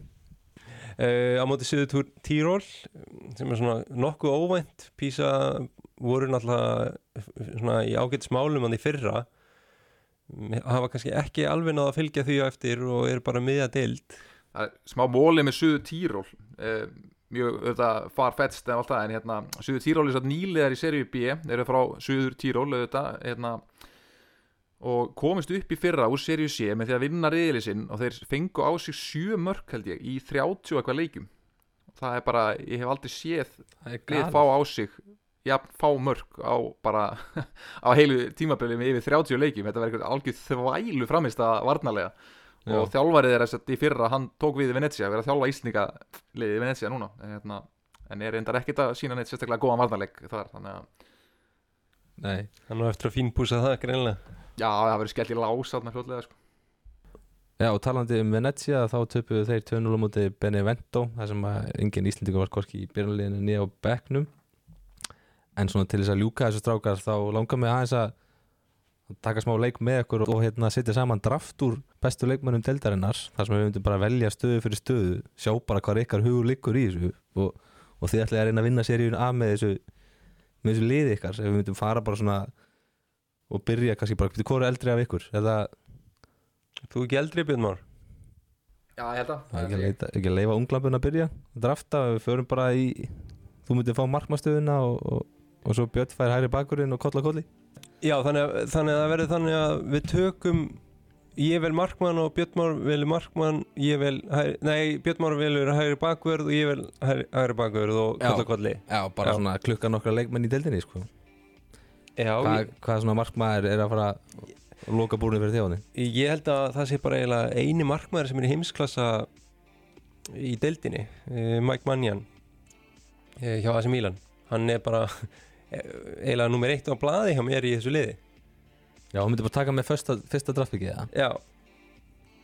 uh, á móti Suður Tíról sem er svona nokkuð óvænt. Písa voru náttúrulega svona í ágætt smálum hann í fyrra. Hafa kannski ekki alveg náða að fylgja því á eftir og er bara miðja deild. Smá móli með Suður Tíról eh, mjög auðvitað farfetst en allt það en hérna Suður Tíról er satt nýlegar í seríu B eru frá Suður Tíról auðvitað hérna og komist upp í fyrra úr seríu C með því að vinna reyðli sinn og þeir fengu á sig sjö mörk held ég í 30 eitthvað leikjum. Það er bara, ég hef aldrei séð lið fá á sig jafn fá mörk á bara á heilu tímabili með yfir 30 leikjum. Þetta verður eitthvað algjör þvælu framist að varnarlega. Já. og þjálfarið er þess að í fyrra hann tók við í Venezia, verið að þjálfa ísninga liðið í Venezia núna. En, hérna, en er reyndar ekkert að sína neitt sérstaklega góðan varnarleik þar þannig að Nei, hann á eftir að fínpúsa það greinlega já, það verður skellt í lás þarna fljótlega sko. Já, og talandi um Venezia þá töpuðu þeir 2-0 á móti Benevento þar sem að engin Íslendingur var hvorki í byrjanleginu nýja á bekknum en svona til þess að ljúka þessu strákar þá langar mig aðeins að taka smá leik með ykkur og hérna setja saman draft úr bestu leikmönnum deildarinnar þar sem við myndum bara velja stöðu fyrir stöðu sjá bara hvað ykkar hugur liggur í þessu og, og þið ætlaði að reyna að vinna seríun af með þessu með þessu liði ykkar ef við myndum fara bara svona og byrja kannski bara, hvað er eldri af ykkur? Eða þú ekki eldri Björn Már já, ég held Það er ekki að, leita, ekki að leifa unglabun að byrja drafta, við förum bara í þú myndir fá markmastöðuna og, og, og svo Björn fær hæri bakurinn og kolla kolli. Já, þannig að, þannig að það verður þannig að við tökum ég vel markmann og Björn Már velur markmann ég vel, hægri, nei, Björn Már velur hægri bakvörð og ég vel hægri, hægri bakvörð og kolla kolli. Já, bara Já. svona klukka nokkra leikmenn í deildinni sko. Já, Hva, ég, Hvað svona markmaður er að fara að loka búrinu fyrir þjóðni ég held að það sé bara eiginlega eini markmaður sem er í heimsklassa í deildinni eh, Mike Mannian eh, hjá AC Milan. Hann er bara eiginlega nummer eitt á blaði hjá mér í þessu liði. Já, hún myndi bara taka með fyrsta, fyrsta draftbyggið það Já.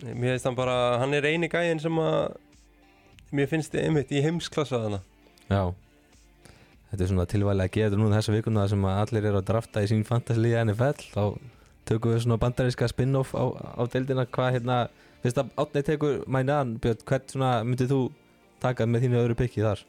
Mér finnst hann bara, hann er eini gæðin sem að Mér finnst þið einmitt í heimsklassa þarna. Já. Þetta er svona tilvægilega að gera núna þessa vikuna sem að allir eru að drafta í sín fantasy í NFL þá tökum við svona bandaríska spin-off á, á deildina. Hvað hérna fyrst að átnei tekur mænaðan Björn, hvert svona myndið þú taka með þínu öðru pikki þar?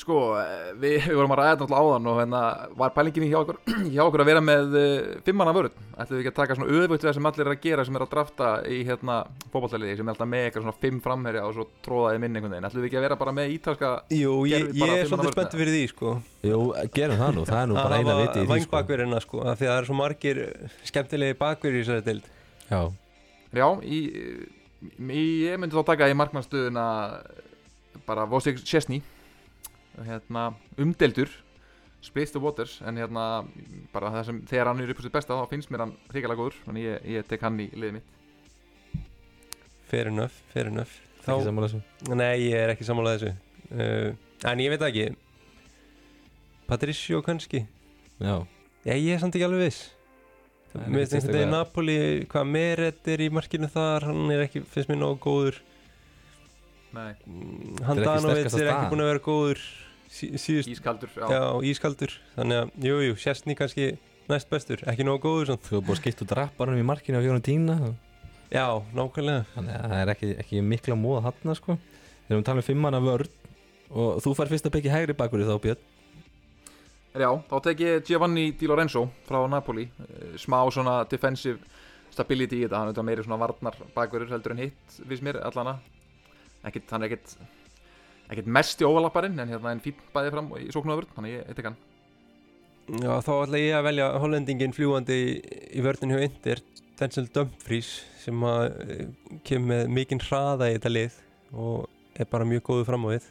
Sko, eh, við, við vorum að ræða þetta náttúrulega áðan og hérna var pælingin hjá okkur, hjá okkur að vera með uh, fimmanna vörð ætlum við ekki að taka svona öðvögt við það sem allir er að gera sem er að drafta í hérna fótballtæliði sem er alltaf með eitthvað svona fimm framherja og svo tróðaði minn einhvern veginn. Ætlum við ekki að vera bara með ítalska Jú, ég, ég er svolítið spennt fyrir því sko. Jú, gerum það nú, það er nú bara eina viti í því sko. Vangbakverina sko, af því að það er svo margir skemmtilegi bakverið í þessari deild. Já, Já, í, í, ég myndi þá taka í markmannstöðuna bara Vosik Chesney hérna, umdeldur Split the Waters en hérna bara það sem þegar hann er upp á sitt besta þá finnst mér hann hrikalega góður þannig ég, ég tek hann í liðið mitt. Fair enough, fair enough. Ekki Þá, sammála þessu? Nei, ég er ekki sammálað þessu. Uh, En ég veit ekki. Patricio kannski? Já, Já, ég er samt ekki alveg viss. Mér finnst þetta í Napoli hvað Meret er í markinu þar hann er ekki, finnst mér nógu góður Nei, Mm, Handanovic sterkasta er ekki búin að vera góður sí, síðust, ískaldur já. já, ískaldur. Þannig að, jú, jú, Sjestni kannski næst bestur, ekki nógu góður samt. þú hefur búið að skipta út rapparum í markinu á fjórum tína já, nákvæmlega. Þannig að það er ekki, ekki mikla móða þarna sko. Við talum um fimmana vörn og þú fær fyrst að byggja hægri bakur í þá Björn. Já, þá tek ég Giovanni Di Lorenzo frá Napoli. Eh, smá svona defensive stability í þetta, hann er meiri svona varnar bakverður heldur en hitt, viðs mér allana ekkit, hann er ekkit ekkit mest í overlapparinn en hérna en fín bæði fram í sóknuðavörn, þannig ég, tek hann. Já, þá ætla ég að velja hollendingin fljúandi í, í vörðin hjá Inter Denzel Dumfries sem að eh, kemur með mikinn hraða í þetta lið og er bara mjög góðu fram á við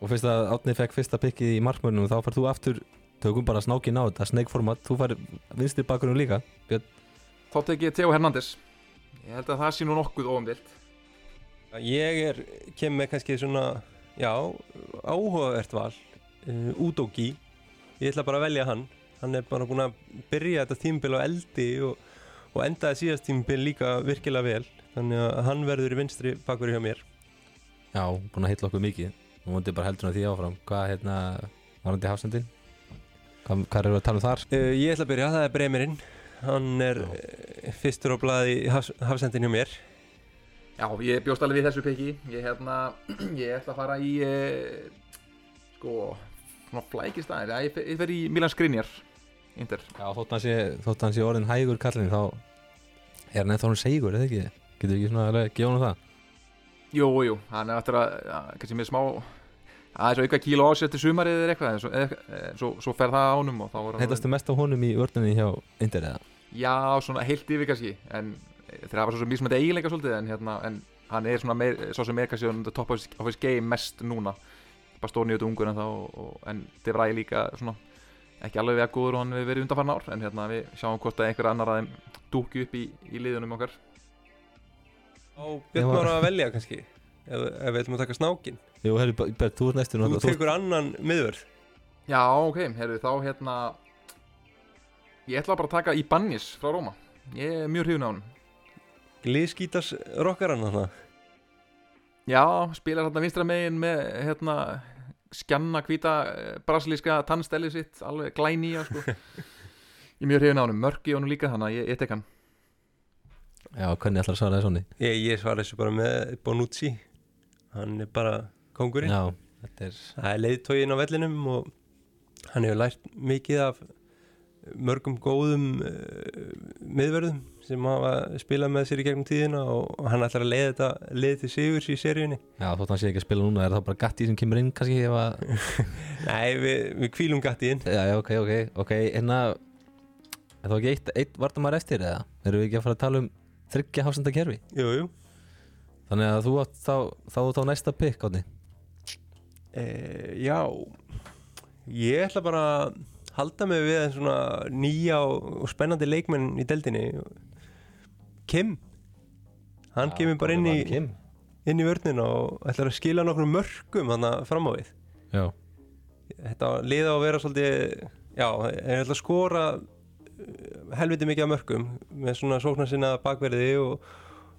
Og fyrst að Átni fekk fyrsta pikkið í markmörnum þá fær þú aftur, tökum bara snákin á þetta sneikformat, þú fær vinstri bakurum líka. Þá tek ég Theo Hernández ég held að það sé nú nokkuð óumdilt Ég er, kem með kannski svona, já, áhugavert val, uh, Udogi, ég ætla bara að velja hann, hann er bara búinn að byrja þetta tímbil á eldi og, og endaði síðast tímbil líka virkilega vel, þannig að hann verður í vinstri bakur hjá mér. Já, búin að hitla okkur mikið og vondi bara heldur hann því áfram Hvað hérna, var hann til hafsendin? Hvað, hvað eru að tala um þar? Uh, ég ætla að byrja, það er Bremerinn, hann er uh, fyrstur á blaði hafsendin hjá mér. Já, ég bjóst alveg við þessu peki ég, hérna, ég ætla að fara í eh, sko svona flækist aðeins, ég, fer- ég fer í Milan Skriniar Inter Já, þótt hann sé, þótt hann sé orðin hægur kallin þá er hann ennþá hann segur, eða ekki? Getur ekki svona alveg gefa hann það? Jú, jú, hann er eftir að ja, kannski með smá aðeins auka kíló á sér til sumarið eða eitthvað en svo, eða, eða, svo, svo fer það ánum og þá er hann Heitastu mest á honum í vörninni hjá Inder eða? Já, svona heilt yfir kannski en þeir hafa svo sem mismandi eiginleika svolítið en, hérna, en hann er svona meir, svo sem er kannski on the top of his, of his game mest núna. Bara stór nýjötu ungur en þá og, en De Vrij líka svona ekki alveg við að góður og hann hefur verið undanfarn ár en hérna við sjáum hvort að einhver annar aðeim dúkju upp í, í liðunum okkar. Á Björn Ég var- var að velja kannski, ef, ef við ætlum að taka snákin. Jú, herri, Bert, þú ert næstur Þú tekur annan miðvörð. Já, ok, heyrðu þá hérna ég ætla bara að taka í Bannis frá Róma ég er mjög hrifun á hann Liðskítas rockarann hann Já, spilar hérna vinstra megin með hérna skjanna hvíta eh, brasilíska tannstellið sitt alveg glæni í sko. ég er mjög hrifin á hann mörki og hann líka þannig að ég, ég tek hann. Já, hvernig ætlar að svara það svona? Ég, ég svara þessu bara með Bonucci. Hann er bara kongurinn Já, þetta er Það er leiðtógin á vellinum og hann hefur lært mikið af mörgum góðum uh, miðverðum sem hafa spilað með sér í gegnum tíðina og, hann ætlar að leiða þetta leið til sigurs í seríunni Já, þótt hann sé ekki að spila núna, er það bara Gatti sem kemur inn kannski ef að Nei, við, við kvílum gatti inn Já, ok, ok, ok, hérna Er þá ekki eitt, eitt vartamar eftir eða? Erum við ekki að fara að tala um þryggja hásenda kerfi? Jú, jú Þannig að þú átt þá, þá, þá næsta pikk átni e, Já Ég ætla bara að halda mig við en svona nýja og, og spennandi leikmenn í deldinni Kim. Hann kemur bara inn í, Kim. inn í vörnina og ætlar að skila nokkrum mörgum hann fram á við. Já, Þetta liða að vera svolítið Já, er ætla að skora uh, helviti mikið af mörgum með svona sóknar sinna bakverði og,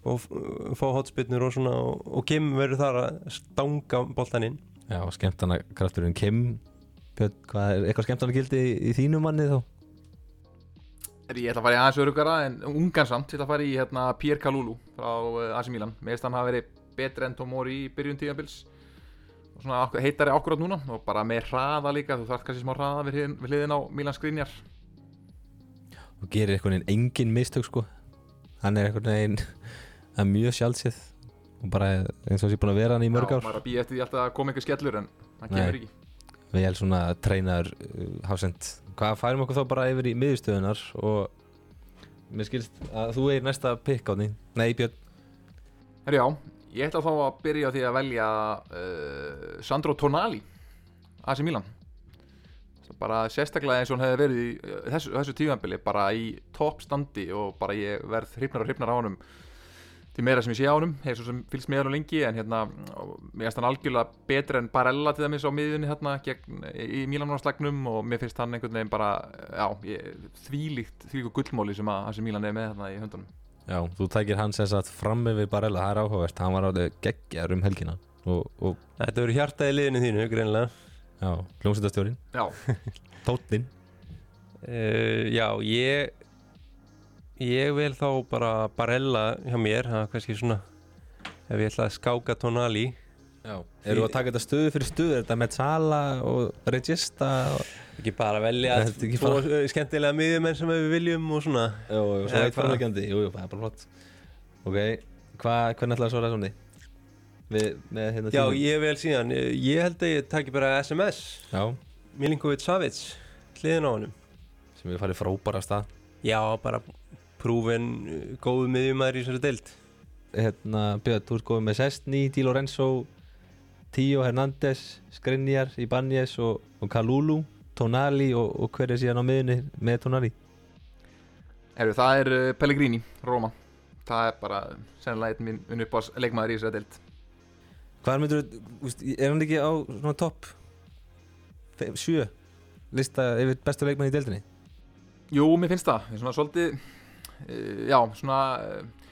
og f- fá hotspinnur og svona og, og Kim verður þar að stanga boltan inn. Já, skemmtana krafturinn Kim Björn, hvað er eitthvað skemmtana gildi í, í þínu manni þá? Ég ætla að fara í aðeins örugara en ungan samt, ég ætla að fara í hérna, Pierre Kalulu frá uh, AC Milan. Mér finnst hann hafa verið betri en Tomori í byrjun tíðanbils og svona akkur- heitari akkurat núna og bara með hraða líka, þú þarf kannski smá hraða við hliðin, við hliðin á Milan Skriniar. Og gerir einhvern veginn engin mistök sko. Hann er einhvern veginn er mjög sjálfsið og bara eins og sé búin að vera hann í mörg Já, ár. maður er að býja eftir því alltaf að koma einhver skellur en Nei. kemur ekki vel svona treynaður uh, hásend hvað færum okkur þá bara yfir í miðustöðunar og mér skilst að þú er næsta pikk átni nei Björn, Herri já, ég ætla þá að byrja á því að velja uh, Sandro Tonali AC Milan. Bara sérstaklega eins og hann hefði verið í uh, þessu, þessu tífambili bara í toppstandi og bara ég verð hrifnar og hrifnar á honum því meira sem ég sé á honum hefur svo sem fylgst með honum lengi en hérna, og mér finnst hann algjörlega betri en Barella til dæmis á miðjunni hérna gegn, í Milanónslagnum og mér finnst hann einhvern veginn bara já, ég, þvílíkt, þvílíku gullmóli sem að AC Milan er með hérna í höndunum. Já, þú tækir hans þess að fram yfir Barella, það er áhugavert hann var alveg geggjar um helgina. Og, og Þetta verður hjartaði liðinu þínu, greinlega já, hljómsveitastjórin, Já, tóttinn uh, Já, ég ég vil þá bara Barella hjá mér, það er kannski svona ef ég ætla að skáka Tonali. Já, eru að taka þetta stöðu fyrir stöðu? Er þetta Metzala og Regista og ekki bara velja ekki bara- uh, skemmtilega miðjumenn sem við viljum og svona. Jú, jú, svo eitt framlegjandi, jú, jú, það er bara flott. Ok, hva, hvernig ætlaði að svara svona Við, með hérna Já, þínum? ég vel síðan, Eh, ég held að ég taki bara SMS Já, Milinkovic Savic, hliðin á honum. Sem við farið frábara stað Já, bara prúfin uh, góðu miðjumæður í þessari deild? Hérna, Björn, þú ert góðið með Sestni, Di Lorenzo Tío Hernández, Skrinjar, Ibanez og, og Kalulu Tonali og, og hver er síðan á miðunni með Tonali? Herru, það er uh, Pellegrini, Roma. Það er bara sennilega einn minn, á leikmaður í þessari deild. Hvað myndur, úst, er hann ekki á svona topp fe- sjö lista yfir bestu leikmenn í deildinni? Jú, mér finnst það, svona svolítið Já, svona uh,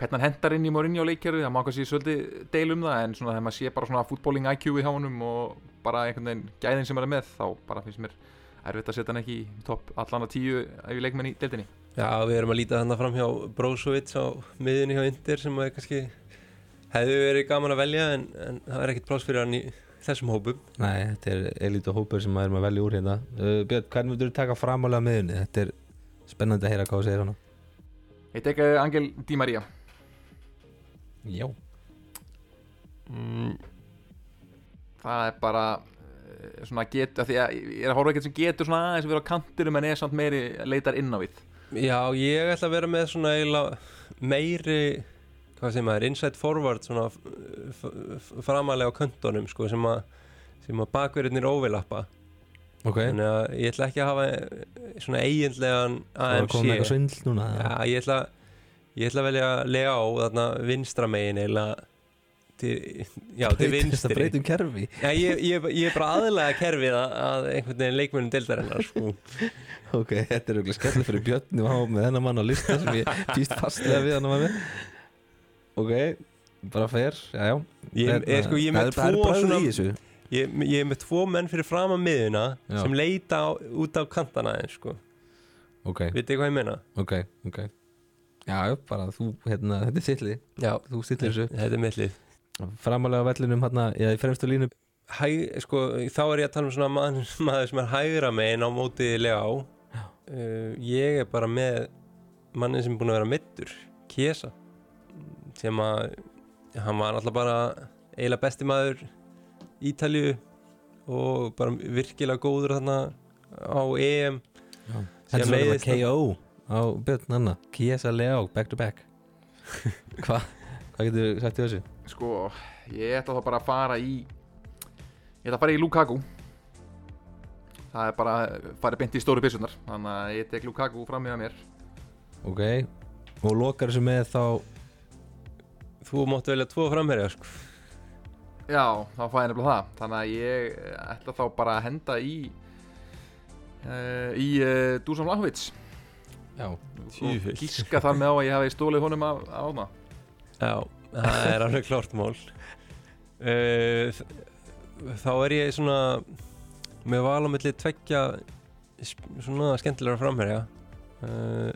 Hvernig hann hendar inn í Mourinho leikjörðu Það má kannski svolítið deil um það En svona þegar maður sé bara svona fútbóling IQ í hánum Og bara einhvern veginn gæðin sem hann er með Þá bara finnst mér erfitt að setja hann ekki í topp allan að tíu ef ég leikmenn í deildinni. Já, við erum að líta þannig fram hjá Brozovic á miðjunni hjá Inter sem að kannski hefði verið gaman að velja en, en það er ekkert pláss fyrir hann í þessum hópum. Nei, þetta er elítu hópur sem maður er að velja úr hérna. Uh, Björn, hvernig myndur þú taka framalega miðunni? Þetta er spennandi að heyra hvað þú segir hana Ég tek uh, Angel Di Maria. Já. Mm, Það er bara uh, svona getur, því að ég er að horfa ekkert sem getur svona aðeins að vera á kantinum en er samt meiri leitar inn á við. Já, ég ætla að vera með svona eiginlega meiri hvað sem maður, inside forward svona framalega á köntunum sko, sem að, að bakverðinir óvilappa Ok, þannig að ég ætla ekki að hafa svona eiginlegan það er komið eitthvað AMC svindl núna Já, ég ætla, ég ætla að velja lega á þarna vinstra megin eða til, til vinstri. breytum kerfi? Já, ég, ég, ég er bara aðlega kerfið að, að einhvern veginn leikmennum deildarinnar sko. Ok, þetta er auðvitað skellur fyrir Björn og með þennan mann á lista sem ég býst fastlega við hann að með. Ok, bara fer, já já. Ég, ég, sko, ég er með Það er tvo svona ég, ég er með tvo menn fyrir fram að miðuna Já. sem leita á, út á kantana eins sko. Ok, Vitið hvað ég meina? ok, ok. Já, bara þú, hérna, þetta er sittlið. Já, Þú stillir þessu þetta er mittlið Framalega á vellinum, hérna, já, í fremstu línu. Hæ, sko, þá er ég að tala um svona maður, maður sem er hægra megin á móti lega á uh, Ég er bara með manni sem er búin að vera mittur Kiesa sem að hann var alltaf bara eiginlega besti maður Ítalju og bara virkilega góður þarna á EM. Þetta er hann. KO á Björn Anna Kiesa Leo, back to back. Hvað hva getur þú sagt í þessu? Sko, ég ætla þá bara að fara í Ég ætla að fara í Lukaku. Það er bara farið beint í stóru byssunar Þannig að ég tek Lukaku fram með mér. Ok, og lokar þessu með þá þú máttu velja tvo framherja sko. Já, þá fæ ég nefnilega það. Þannig að ég ætla þá bara að henda í uh, Í uh, Dusan Vlahovic. Já, Tjöfull. Og gíska þar með á að ég hafi stólið honum af ána Já, það er alveg klárt mál. Uh, Þá er ég svona með val á milli tveggja svona skemmtilega framherja. Uh,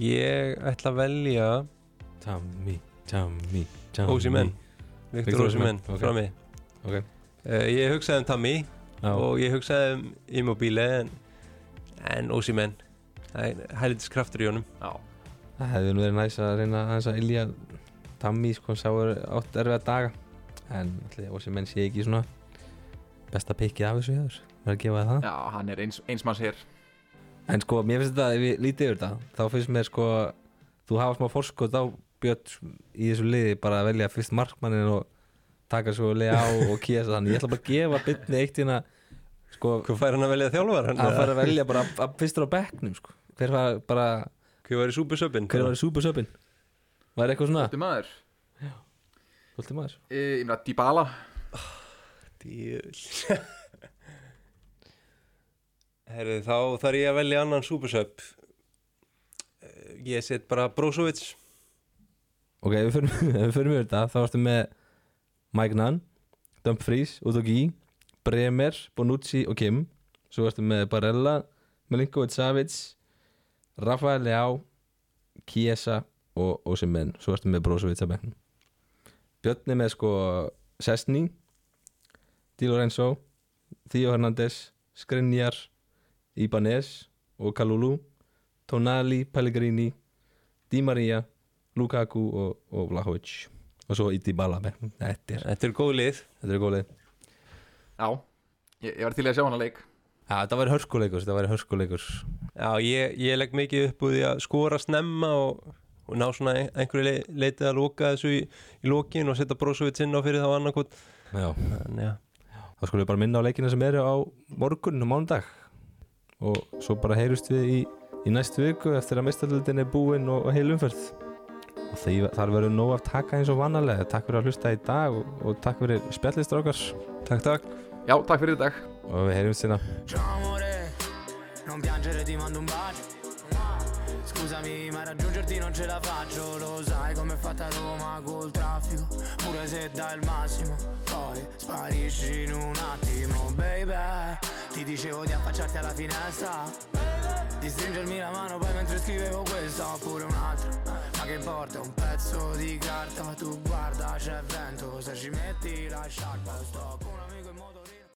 Ég ætla að velja Tammy, Tammy, Tammy. Osimhen. Viktor Viktor Ósimenn Osimhen, ok. frammi Ok. uh, Ég hugsaði um Tammy Já, og ég hugsaði um Immobile en, en Ósimenn það er hælitis kraftur í honum. Já, það hefði nú verið næs að reyna aðeins að ilja Tammy sko, sá er átt erfiða daga. En Osimhen sé ekki svona besta pikkið af þessu hefur verður að gefa það. Já hann er eins, eins manns hér. En sko, mér finnst þetta, ef ég lítið yfir þetta þá finnst mér sko, þú hafa smá forskot á Björn í þessu liði bara að velja fyrst markmannin og taka svo liði á og kýsa þannig. Ég ætla bara að gefa bytni eitt hérna sko, Hvað fær hann að velja þjálfar? að fara að velja bara að- að fyrstur á bekknum sko. hver var bara, Hver var í súpersöpinn? hver var í súpersöpin var eitthvað svona, Þetta maður. Svolítið maður. E, Ég meina Dybala. Djöfull. Herri, þá þarf ég að velja annan súpersöp Ég set bara Brozovic ok, ef við förum, yfir þetta þá varstu með Mike Nunn Dumfries, Udogi Bremer, Bonucci og Kim. Svo varstu með Barella Milinkovic Savic Rafael Leao Kiesa og Osimhen. Svo varstu með Brozovic að bekknum. Björni með sko Sesni Di Lorenzo Theo Hernandez Skrinjar Ibanez og Kalulu Tonali, Pellegrini Di Maria, Lukaku og, og Vlahovic og svo Íti Bala þetta er, Þetta er góð lið. Þetta er góð leið Já, ég, ég var til í að sjá hana leik. Já, þetta væri hörskuleikur, þetta væri hörskuleikur Já, ég, ég legg mikið upp úr því að skora snemma og, og ná svona ein- einhverju le, leitið að loka þessu í, í lokin og setja Brozovic inn á fyrir þá annarkot Já, Þannig að þá skulum við bara minna á leikina sem eru á morgun og mánudag. Og svo bara heyrust við í, í næstu viku eftir að mestarlutin er búinn og, og heil umferð og því, þar verður nóg af taka eins og vanalega. Takk fyrir að hlusta í dag og, og takk fyrir spjallistrákar Takk, takk. Já, takk fyrir í dag. Og við heyrjumst hérna Scusami ma raggiungerti non ce la faccio Lo sai com'è fatta Roma col traffico Pure se dai il massimo. Poi sparisci in un attimo Baby. Ti dicevo di affacciarti alla finestra Di stringermi la mano poi mentre scrivevo questa Oppure un'altra Ma che importa un pezzo di carta Tu guarda c'è vento. Se ci metti la sciarpa Sto con una